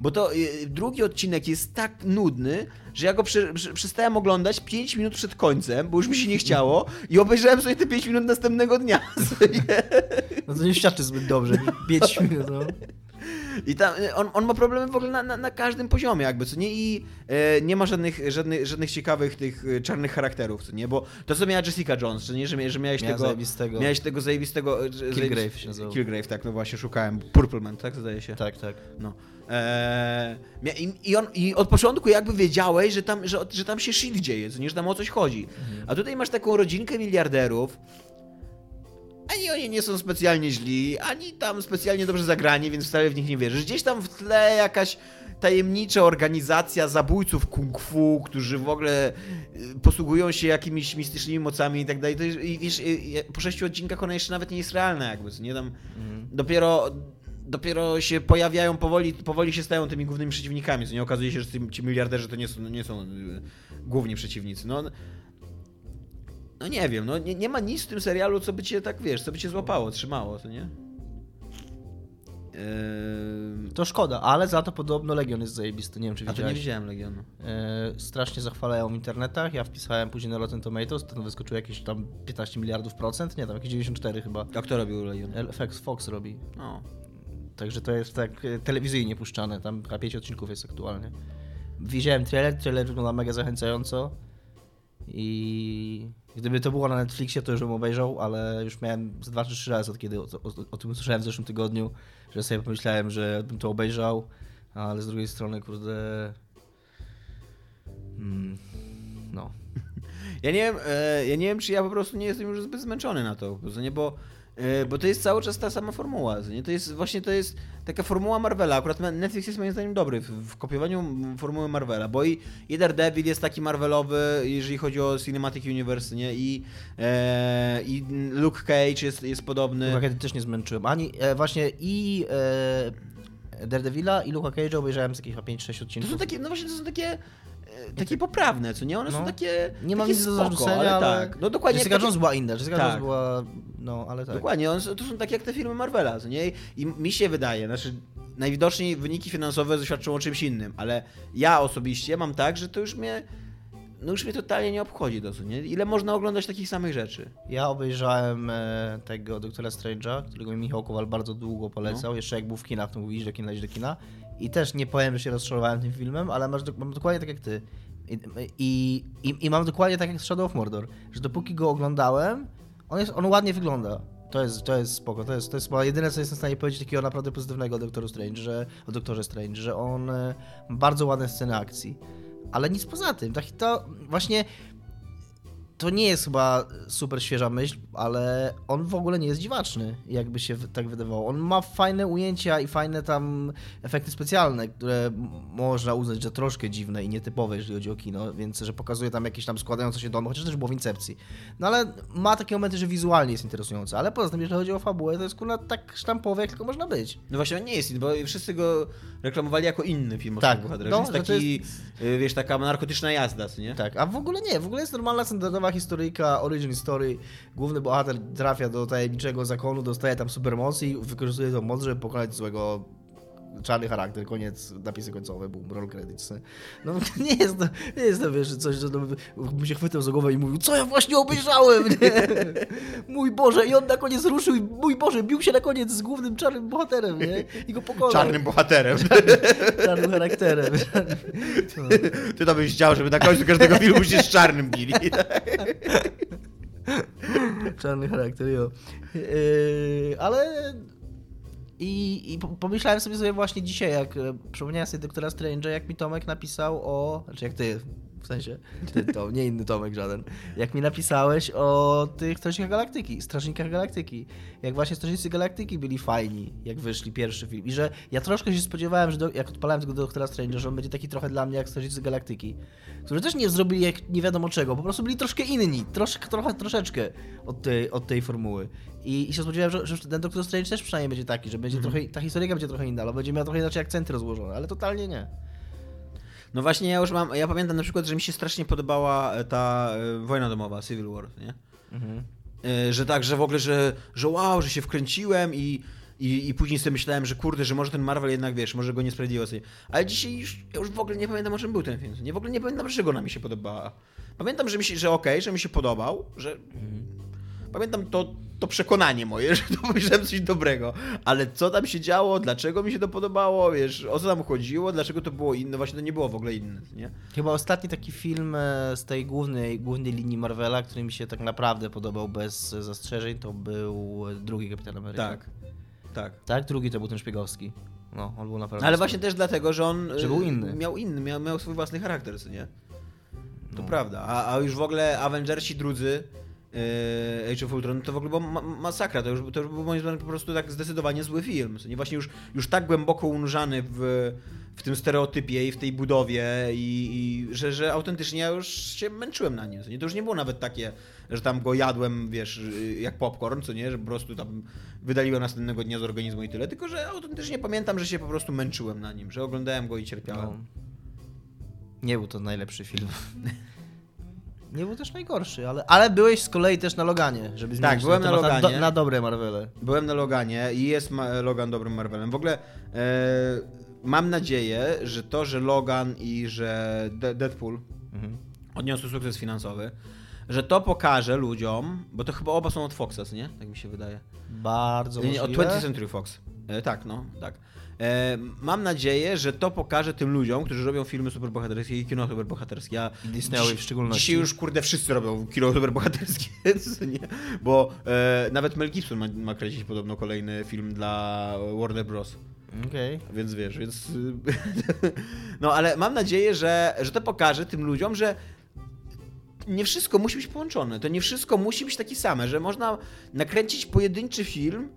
Speaker 3: Bo to y, drugi odcinek jest tak nudny, że ja go przy, przy, przestałem oglądać 5 minut przed końcem, bo już mi się nie chciało i obejrzałem sobie te 5 minut następnego dnia. co nie?
Speaker 2: No to nie świadczy zbyt dobrze. 5 minut, no.
Speaker 3: I tam, y, on, on ma problemy w ogóle na, na, na każdym poziomie, jakby, co nie? I e, nie ma żadnych, żadnych, żadnych ciekawych tych e, czarnych charakterów, co nie? Bo to, co miała Jessica Jones, co nie? Że, że miałeś
Speaker 2: Miała
Speaker 3: tego...
Speaker 2: zajebistego.
Speaker 3: Miałeś tego zajebistego... e,
Speaker 2: Kilgrave się nazywał.
Speaker 3: Kilgrave, tak, no właśnie, szukałem. Purple Man, tak? Zdaje się.
Speaker 2: Tak, tak.
Speaker 3: No. Eee, i, on, I od początku jakby wiedziałeś, że tam, że, że tam się shit dzieje, co nie, że tam o coś chodzi. A tutaj masz taką rodzinkę miliarderów, ani oni nie są specjalnie źli, ani tam specjalnie dobrze zagrani, więc wcale w nich nie wierzysz. Gdzieś tam w tle jakaś tajemnicza organizacja zabójców kung fu, którzy w ogóle y, posługują się jakimiś mistycznymi mocami i tak dalej. To I wiesz, y, y, po sześciu odcinkach ona jeszcze nawet nie jest realna jakby, nie tam dopiero dopiero się pojawiają powoli, powoli się stają tymi głównymi przeciwnikami, co nie okazuje się, że ci, miliarderzy to nie są, nie są główni przeciwnicy. No, no nie wiem, no nie, nie ma nic w tym serialu, co by cię tak, wiesz, co by cię złapało, trzymało, co nie? Yy...
Speaker 2: To szkoda, ale za to podobno Legion jest zajebisty, nie wiem czy
Speaker 3: A to
Speaker 2: widziałeś.
Speaker 3: nie widziałem Legionu.
Speaker 2: E, strasznie zachwalają w internetach, ja wpisałem później na Rotten Tomatoes, to wyskoczyło jakieś tam 15 miliardów procent, nie tam jakieś 94 chyba.
Speaker 3: A kto robił Legion?
Speaker 2: FX Fox robi.
Speaker 3: No.
Speaker 2: Także to jest tak e, telewizyjnie puszczane, tam chyba 5 odcinków jest aktualnie. Widziałem trailer, trailer wygląda mega zachęcająco i gdyby to było na Netflixie, to już bym obejrzał, ale już miałem z 2 czy 3 razy od kiedy o, o, o tym usłyszałem w zeszłym tygodniu, że sobie pomyślałem, że bym to obejrzał, ale z drugiej strony, kurde... Hmm, no.
Speaker 3: Ja nie wiem, e, ja nie wiem, czy ja po prostu nie jestem już zbyt zmęczony na to, nie, bo, bo to jest cały czas ta sama formuła, nie? To jest właśnie to jest taka formuła Marvela. Akurat Netflix jest moim zdaniem dobry w, w kopiowaniu formuły Marvela, bo i, i Daredevil jest taki Marvelowy, jeżeli chodzi o Cinematic Universe, nie? I, e, i Luke Cage jest, jest podobny.
Speaker 2: Luka Cage też nie zmęczyłem. Ani e, właśnie i e, Daredevila i Luka Cage'a obejrzałem z jakieś 5-6
Speaker 3: To
Speaker 2: odcinków.
Speaker 3: są takie, no właśnie to są takie e, takie poprawne, co nie? One są
Speaker 2: No.
Speaker 3: takie
Speaker 2: Nie mam nic do zarzucenia,
Speaker 3: ale tak. No dokładnie.
Speaker 2: Jessica
Speaker 3: takie-
Speaker 2: Jones była inna, Jessica
Speaker 3: Tak.
Speaker 2: Jones była... No, ale tak.
Speaker 3: Dokładnie, one, są- to są takie jak te filmy Marvela, co nie? I mi się wydaje, znaczy najwidoczniej wyniki finansowe zaświadczą o czymś innym, ale ja osobiście mam tak, że to już mnie, no już mnie totalnie nie obchodzi to, co nie? Ile można oglądać takich samych rzeczy?
Speaker 2: Ja obejrzałem e, tego Doktora Strange'a, którego mi Michał Kowal bardzo długo polecał,
Speaker 3: No.
Speaker 2: jeszcze jak był w kinach, to mówił, idź do kina, do kina. I też nie powiem, że się rozczarowałem tym filmem, ale masz, mam dokładnie tak jak ty. I, i, i, I mam dokładnie tak jak z Shadow of Mordor, że dopóki go oglądałem, on, jest, on ładnie wygląda. To jest, to jest spoko, to jest, to jest jedyne, co jestem w stanie powiedzieć takiego naprawdę pozytywnego o Doktorze Strange, że, o Doktorze Strange, że on e, ma bardzo ładne sceny akcji. Ale nic poza tym. Tak, to właśnie to nie jest chyba super świeża myśl, ale on w ogóle nie jest dziwaczny, jakby się tak wydawało. On ma fajne ujęcia i fajne tam efekty specjalne, które można uznać, że troszkę dziwne i nietypowe, jeżeli chodzi o kino, więc że pokazuje tam jakieś tam składające się domy, chociaż też było w Incepcji. No ale ma takie momenty, że wizualnie jest interesujące, ale poza tym, jeżeli chodzi o fabułę, to jest kurna tak sztampowe, jak tylko można być.
Speaker 3: No właśnie on nie jest, bo wszyscy go reklamowali jako inny film o
Speaker 2: Tak,
Speaker 3: tak, bohaterach.
Speaker 2: no,
Speaker 3: jest taki, y, wiesz, taka narkotyczna jazda, nie?
Speaker 2: Tak, a w ogóle nie, w ogóle jest normalna, standardowa historyjka, origin story. Główny bohater trafia do tajemniczego zakonu, dostaje tam supermocy i wykorzystuje tą moc, żeby pokonać złego czarny charakter, koniec, napisy końcowe, boom, roll credits. No nie jest to, nie jest to wiesz, coś, że to by, by się chwytał za głowę i mówił, co ja właśnie obejrzałem, nie? Mój Boże, i on na koniec ruszył i mój Boże, bił się na koniec z głównym czarnym bohaterem, nie? I go pokonał.
Speaker 3: Czarnym bohaterem.
Speaker 2: czarnym charakterem. No.
Speaker 3: Ty to byś chciał, żeby na końcu każdego filmu się z czarnym bili.
Speaker 2: Czarny charakter, jo. Yy, ale... I, I po- pomyślałem sobie, sobie właśnie dzisiaj, jak e, przypomniałem sobie doktora Strange'a, jak mi Tomek napisał o... Znaczy jak ty, w sensie, ty to, nie inny Tomek żaden. Jak mi napisałeś o tych Strażnikach Galaktyki, Strażnikach Galaktyki. Jak właśnie Strażnicy Galaktyki byli fajni, jak wyszli pierwszy film. I że ja troszkę się spodziewałem, że do, jak odpalałem tego doktora Strange'a, że on będzie taki trochę dla mnie jak Strażnicy Galaktyki. Którzy też nie zrobili jak nie wiadomo czego, po prostu byli troszkę inni, troszkę, trochę, troszeczkę od tej, od tej formuły. I, I się spodziewałem, że, że ten Doctor Strange też przynajmniej będzie taki, że będzie trochę, ta historyjka będzie trochę inna, ale będzie miała trochę inaczej akcenty rozłożone, ale totalnie nie.
Speaker 3: No właśnie, ja już mam, ja pamiętam na przykład, że mi się strasznie podobała e, ta e, wojna domowa, Civil War, nie? E, Że tak, że w ogóle, że, że wow, że się wkręciłem i, i, i później sobie myślałem, że kurde, że może ten Marvel jednak, wiesz, może go nie sprawiedliwo sobie. Ale dzisiaj już, ja już w ogóle nie pamiętam, o czym był ten film. Nie, w ogóle nie pamiętam, dlaczego ona mi się podobała. Pamiętam, że mi się, że okej, że mi się podobał, że... Pamiętam to, to przekonanie moje, że to powiedziałem coś dobrego, ale co tam się działo, dlaczego mi się to podobało, wiesz, o co tam chodziło, dlaczego to było inne, właśnie to nie było w ogóle inne, nie?
Speaker 2: Chyba ostatni taki film e, z tej głównej, głównej linii Marvela, który mi się tak naprawdę podobał bez zastrzeżeń, to był drugi Kapitan Ameryka.
Speaker 3: Tak, tak.
Speaker 2: Tak, drugi to był ten szpiegowski. No, on był naprawdę.
Speaker 3: Ale
Speaker 2: spoko.
Speaker 3: właśnie też dlatego, że on
Speaker 2: Że był inny.
Speaker 3: miał inny, miał, miał swój własny charakter, co nie? To
Speaker 2: No.
Speaker 3: prawda. A, a już w ogóle Avengersi drudzy Age of Ultron to w ogóle była ma masakra. To już, to już był moim zdaniem po prostu tak zdecydowanie zły film. Nie właśnie już, już tak głęboko unurzany w, w tym stereotypie i w tej budowie i, i że, że autentycznie ja już się męczyłem na nim. Nie? To już nie było nawet takie, że tam go jadłem, wiesz, jak popcorn, co nie, że po prostu tam wydaliłem następnego dnia z organizmu i tyle, tylko że autentycznie pamiętam, że się po prostu męczyłem na nim, że oglądałem go i cierpiałem.
Speaker 2: No. Nie był to najlepszy film. Nie był też najgorszy, ale, ale byłeś z kolei też na Loganie, żeby zmienić
Speaker 3: Tak, byłem na
Speaker 2: temat
Speaker 3: Loganie.
Speaker 2: do, na dobre Marvele.
Speaker 3: Byłem na Loganie i jest ma- Logan dobrym Marvelem. W ogóle e, mam nadzieję, że to, że Logan i że De- Deadpool
Speaker 2: Mhm.
Speaker 3: odniosły sukces finansowy, że to pokaże ludziom, bo to chyba oba są od Foxa, nie? Tak mi się wydaje.
Speaker 2: Bardzo
Speaker 3: Nie, od
Speaker 2: możliwe.
Speaker 3: 20th Century Fox. E, tak, no, tak. E, mam nadzieję, że to pokaże tym ludziom, którzy robią filmy superbohaterskie i kino superbohaterskie. Ja
Speaker 2: I Disneyowe
Speaker 3: dziś-
Speaker 2: w szczególności.
Speaker 3: Dzisiaj już, kurde, wszyscy robią kino superbohaterskie, nie? Bo e, nawet Mel Gibson ma, ma kręcić podobno kolejny film dla Warner Bros.
Speaker 2: Okej.
Speaker 3: Więc wiesz, więc... No, ale mam nadzieję, że, że to pokaże tym ludziom, że nie wszystko musi być połączone. To nie wszystko musi być takie same, że można nakręcić pojedynczy film,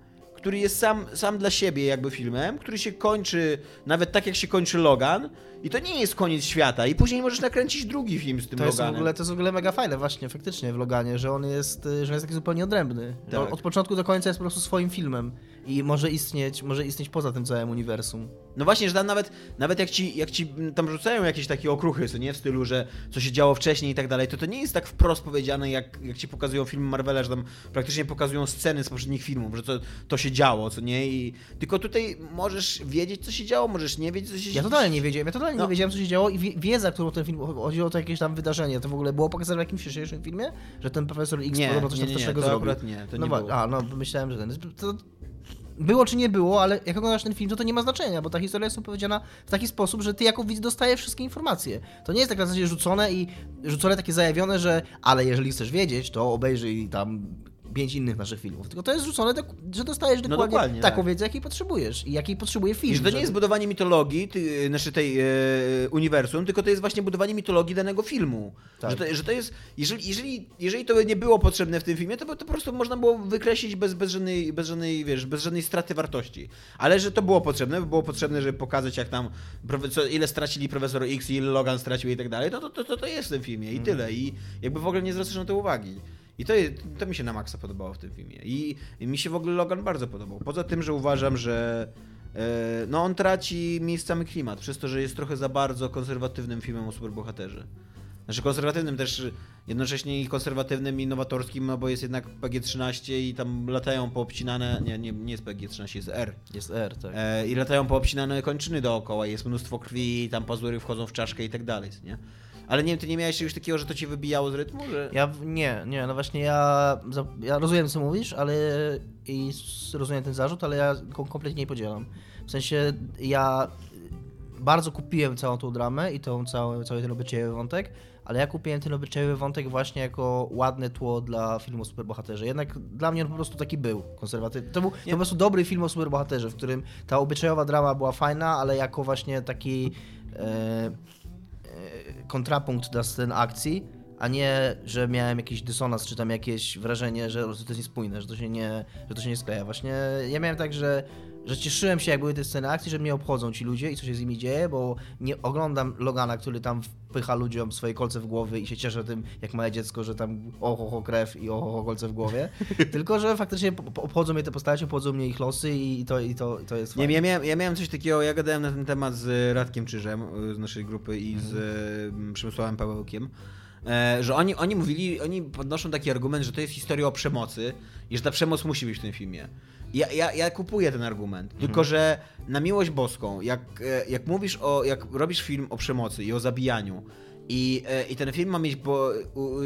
Speaker 3: który jest sam, sam dla siebie jakby filmem, który się kończy nawet tak jak się kończy Logan i to nie jest koniec świata i później możesz nakręcić drugi film z tym
Speaker 2: To jest, w
Speaker 3: Loganem.
Speaker 2: ogóle, to jest w ogóle mega fajne właśnie, faktycznie w Loganie, że on jest, y, że on jest taki zupełnie odrębny.
Speaker 3: Tak.
Speaker 2: Od początku do końca jest po prostu swoim filmem i może istnieć, może istnieć poza tym całym uniwersum.
Speaker 3: No właśnie, że tam nawet, nawet jak, ci, jak ci tam rzucają jakieś takie okruchy, co nie w stylu, że co się działo wcześniej i tak dalej, to to nie jest tak wprost powiedziane, jak, jak ci pokazują filmy Marvela, że tam praktycznie pokazują sceny z poprzednich filmów, że to, to się działo, co nie? I tylko tutaj możesz wiedzieć, co się działo, możesz nie wiedzieć, co się
Speaker 2: Ja totalnie nie wiedziałem, ja totalnie
Speaker 3: No.
Speaker 2: nie wiedziałem, co się działo i wie- wiedza, którą ten film, chodziło o to jakieś tam wydarzenie, to w ogóle było pokazane w jakimś wcześniejszym filmie? Że ten profesor X
Speaker 3: Nie,
Speaker 2: podobno coś
Speaker 3: nie, nie, nie,
Speaker 2: strasznego
Speaker 3: to
Speaker 2: zrobił?
Speaker 3: akurat nie, to
Speaker 2: no
Speaker 3: nie było.
Speaker 2: A, no myślałem, że ten... To, było czy nie było, ale jak oglądasz ten film, to to nie ma znaczenia, bo ta historia jest opowiedziana w taki sposób, że ty jako widz dostajesz wszystkie informacje. To nie jest tak na zasadzie rzucone i rzucone takie zajawione, że ale jeżeli chcesz wiedzieć, to obejrzyj tam pięć innych naszych filmów. Tylko to jest rzucone, że dostajesz dokładnie,
Speaker 3: No dokładnie,
Speaker 2: taką
Speaker 3: tak.
Speaker 2: wiedzę, jakiej potrzebujesz i jakiej potrzebuje film.
Speaker 3: Że to nie
Speaker 2: żeby-
Speaker 3: jest budowanie mitologii, ty, znaczy tej e, uniwersum, tylko to jest właśnie budowanie mitologii danego filmu.
Speaker 2: Tak.
Speaker 3: Że, to, że to jest, jeżeli, jeżeli, jeżeli to nie było potrzebne w tym filmie, to, to po prostu można było wykreślić bez, bez, żadnej, bez, żadnej, wiesz, bez żadnej straty wartości. Ale że to było potrzebne, by było potrzebne, żeby pokazać jak tam, ile stracili profesor X, ile Logan stracił i tak dalej, to, to, to, to, jest w tym filmie i tyle. I jakby w ogóle nie zwracasz na to uwagi. I to, to mi się na maksa podobało w tym filmie. I, I mi się w ogóle Logan bardzo podobał. Poza tym, że uważam, że e, no on traci miejscami klimat, przez to, że jest trochę za bardzo konserwatywnym filmem o superbohaterze. Znaczy konserwatywnym też, jednocześnie i konserwatywnym i nowatorskim, no bo jest jednak PG-13 i tam latają poobcinane, nie, nie, nie jest PG-13, jest R.
Speaker 2: Jest R, tak.
Speaker 3: E, I latają poobcinane kończyny dookoła, jest mnóstwo krwi, tam pazury wchodzą w czaszkę i tak dalej, nie? Ale nie wiem, ty nie miałeś czegoś takiego, że to cię wybijało z rytmu, że...
Speaker 2: Ja nie, nie, no właśnie ja, ja rozumiem co mówisz, ale i rozumiem ten zarzut, ale ja go kompletnie nie podzielam. W sensie ja bardzo kupiłem całą tą dramę i tą cały, cały ten obyczajowy wątek, ale ja kupiłem ten obyczajowy wątek właśnie jako ładne tło dla filmu o superbohaterze. Jednak dla mnie on po prostu taki był, konserwatywny. To był to po prostu dobry film o superbohaterze, w którym ta obyczajowa drama była fajna, ale jako właśnie taki e, kontrapunkt do scen akcji, a nie, że miałem jakiś dysonans, czy tam jakieś wrażenie, że to jest niespójne, że to się nie, że to się nie skleja. Właśnie ja miałem tak, że, że cieszyłem się, jak były te sceny akcji, że mnie obchodzą ci ludzie i co się z nimi dzieje, bo nie oglądam Logana, który tam wpycha ludziom swoje kolce w głowy i się cieszę tym, jak małe dziecko, że tam oho, ho, krew i oho, ho, kolce w głowie. Tylko, że faktycznie obchodzą mnie te postacie, obchodzą mnie ich losy i to, i to, i to jest
Speaker 3: Nie,
Speaker 2: fajne.
Speaker 3: ja miałem, ja miałem coś takiego, ja gadałem na ten temat z Radkiem Czyżem y, z naszej grupy i z y, Przemysławem Pawełkiem, e, że oni, oni mówili, oni podnoszą taki argument, że to jest historia o przemocy i że ta przemoc musi być w tym filmie. Ja, ja, ja kupuję ten argument, tylko że na miłość boską, jak, e, jak mówisz o, jak robisz film o przemocy i o zabijaniu i, e, i ten film ma mieć bo,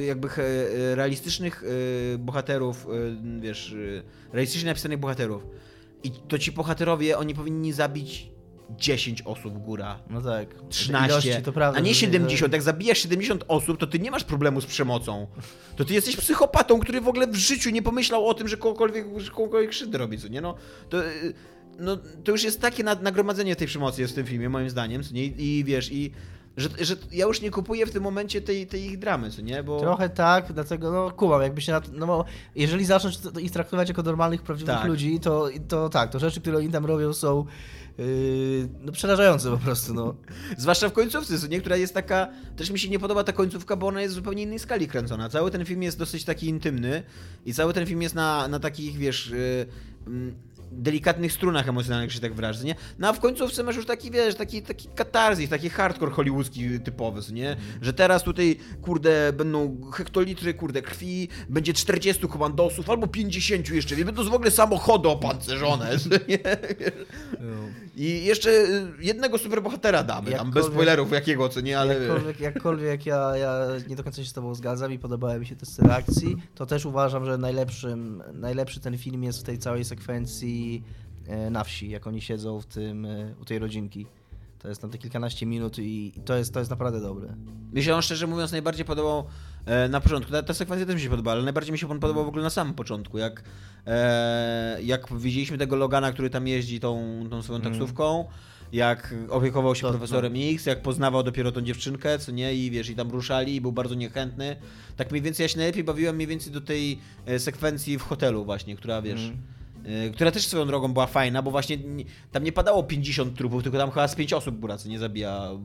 Speaker 3: jakby e, realistycznych bohaterów, wiesz, realistycznie napisanych bohaterów, i to ci bohaterowie, oni powinni zabić 10 osób góra.
Speaker 2: No tak.
Speaker 3: 13,
Speaker 2: Ilości, to prawda,
Speaker 3: a nie
Speaker 2: że-
Speaker 3: 70. Jak zabijasz 70 osób, to ty nie masz problemu z przemocą. To ty jesteś psychopatą, który w ogóle w życiu nie pomyślał o tym, że kogokolwiek, że kogokolwiek krzywdę robi, co nie? No, to, y, no, to już jest takie nagromadzenie tej przemocy jest w tym filmie, moim zdaniem, co nie? I wiesz, i że, że ja już nie kupuję w tym momencie tej, tej ich dramy, co nie? Bo...
Speaker 2: Trochę tak, dlatego no kumam, jakby się na, no bo jeżeli zacząć to, to ich traktować jako normalnych, prawdziwych
Speaker 3: Tak.
Speaker 2: ludzi, to, to tak, to rzeczy, które oni tam robią są yy, no przerażające po prostu, no.
Speaker 3: Zwłaszcza w końcówce, co nie? Która jest taka. Też mi się nie podoba ta końcówka, bo ona jest w zupełnie innej skali kręcona. Cały ten film jest dosyć taki intymny i cały ten film jest na, na takich, wiesz. y, mm, delikatnych strunach emocjonalnych, że się tak wyrażę, nie? No a w końcówce masz już taki, wiesz, taki, taki katarzis, taki hardcore hollywoodzki typowy, nie? Że teraz tutaj, kurde, będą hektolitry, kurde, krwi, będzie 40 komandosów, albo 50 jeszcze, nie? Będą w ogóle samochody opancerzone, nie? I jeszcze y, jednego superbohatera damy, tam bez spoilerów jakiego, co nie, ale...
Speaker 2: Jakkolwiek, jakkolwiek ja, ja nie do końca się z tobą zgadzam i podobały mi się te sceny akcji, to też uważam, że najlepszym, najlepszy ten film jest w tej całej sekwencji e, na wsi, jak oni siedzą w tym, e, u tej rodzinki. To jest tam te kilkanaście minut i to jest, to jest naprawdę dobre.
Speaker 3: Mi się on szczerze mówiąc najbardziej podobał na początku. Ta, ta sekwencja też mi się podobała, ale najbardziej mi się podobał w ogóle na samym początku. Jak, e, jak widzieliśmy tego Logana, który tam jeździ tą, tą swoją taksówką, jak opiekował się
Speaker 2: To-
Speaker 3: profesorem X, jak poznawał dopiero tą dziewczynkę, co nie, i wiesz, i tam ruszali, i był bardzo niechętny. Tak mniej więcej ja się najlepiej bawiłem mniej więcej do tej e, sekwencji w hotelu właśnie, która wiesz.
Speaker 2: Mhm.
Speaker 3: e, Która też swoją drogą była fajna, bo właśnie nie- tam nie padało 50 trupów, tylko tam chyba z 5 osób buracy nie zabija e,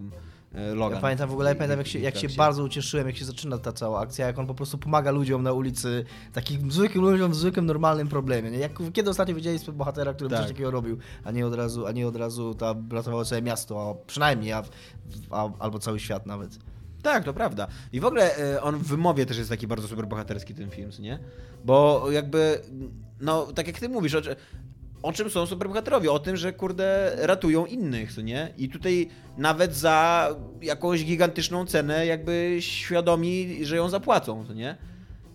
Speaker 3: Logan.
Speaker 2: Ja pamiętam w ogóle, ja pamiętam jak się, jak się bardzo ucieszyłem, jak się zaczyna ta cała akcja, jak on po prostu pomaga ludziom na ulicy, takim zwykłym ludziom w zwykłym, normalnym problemie. Nie? Jak, kiedy ostatnio widzieliśmy bohatera, który
Speaker 3: Tak.
Speaker 2: coś takiego robił, a nie od razu, a nie od razu tam ratowało całe miasto, a przynajmniej, a, a, albo cały świat nawet.
Speaker 3: Tak, to prawda. I w ogóle e, on w wymowie też jest taki bardzo super bohaterski ten film, nie? Bo jakby, no tak jak ty mówisz, o, czy- o czym są superbohaterowie? O tym, że kurde ratują innych, co nie? I tutaj nawet za jakąś gigantyczną cenę jakby świadomi, że ją zapłacą, co nie?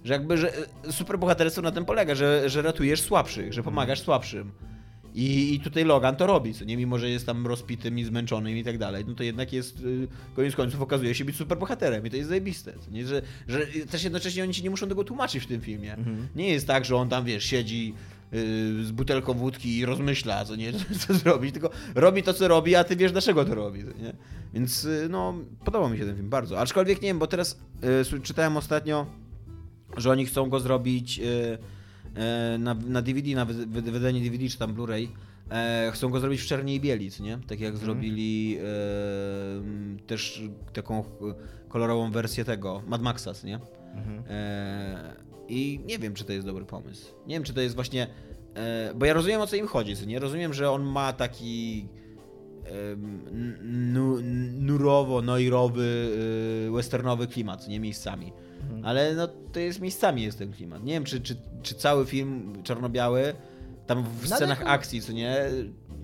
Speaker 3: Że jakby, że e, superbohaterstwo na tym polega, że, że ratujesz słabszych, że pomagasz słabszym. I, I tutaj Logan to robi, co nie? Mimo, że jest tam rozpitym i zmęczonym i tak dalej, no to jednak jest, y, koniec końców okazuje się być superbohaterem i to jest zajebiste, co nie? Że, że też jednocześnie oni ci nie muszą tego tłumaczyć w tym filmie. Nie jest tak, że on tam, wiesz, siedzi z butelką wódki i rozmyśla, co nie, co zrobić, tylko robi to, co robi, a ty wiesz, dlaczego to robi, nie? Więc, y, no, podobał mi się ten film bardzo. Aczkolwiek, nie wiem, bo teraz y, czytałem ostatnio, że oni chcą go zrobić y, y, na, na DVD, na wy- wy- wydanie DVD czy tam Blu-ray. E, chcą go zrobić w czerni i bieli, nie? Tak jak zrobili e, też taką kolorową wersję tego Mad Maxa, co nie? E, I nie wiem, czy to jest dobry pomysł. Nie wiem, czy to jest właśnie. E, bo ja rozumiem o co im chodzi, co nie? Rozumiem, że on ma taki em, nu, nurowo, noirowy, y, westernowy klimat, nie miejscami. Ale no to jest miejscami jest ten klimat. Nie wiem, czy, czy, czy cały film czarno-biały, tam w
Speaker 2: No,
Speaker 3: scenach
Speaker 2: jako-
Speaker 3: akcji, co nie,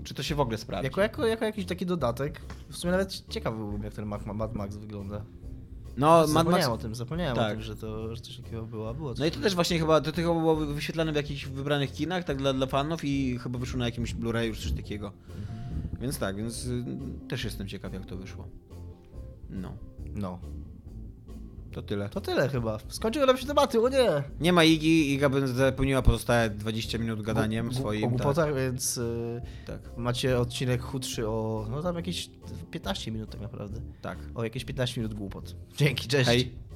Speaker 3: czy to się w ogóle sprawdzi.
Speaker 2: Jako, jako, jako jakiś taki dodatek, w sumie nawet ciekawy byłbym, jak ten Mad Max wygląda.
Speaker 3: No, Mad
Speaker 2: zapomniałem
Speaker 3: Max...
Speaker 2: o tym, zapomniałem
Speaker 3: Tak.
Speaker 2: o tym, że to że coś takiego było, było coś
Speaker 3: No i to też właśnie chyba, to chyba było wyświetlane w jakichś wybranych kinach, tak dla, dla fanów i chyba wyszło na jakimś Blu-rayu czy coś takiego. Więc tak, więc y, też jestem ciekaw jak to wyszło. No,
Speaker 2: No,
Speaker 3: to tyle.
Speaker 2: to tyle chyba. Skończyły nam się tematy, o nie!
Speaker 3: Nie ma Igi, Iga by zapełniła pozostałe 20 minut gadaniem swoim.
Speaker 2: O
Speaker 3: tak,
Speaker 2: głupotach, więc y,
Speaker 3: tak,
Speaker 2: macie odcinek chudszy o, no tam jakieś 15 minut tak naprawdę.
Speaker 3: tak.
Speaker 2: O jakieś 15 minut głupot. Dzięki, cześć.
Speaker 3: Hej.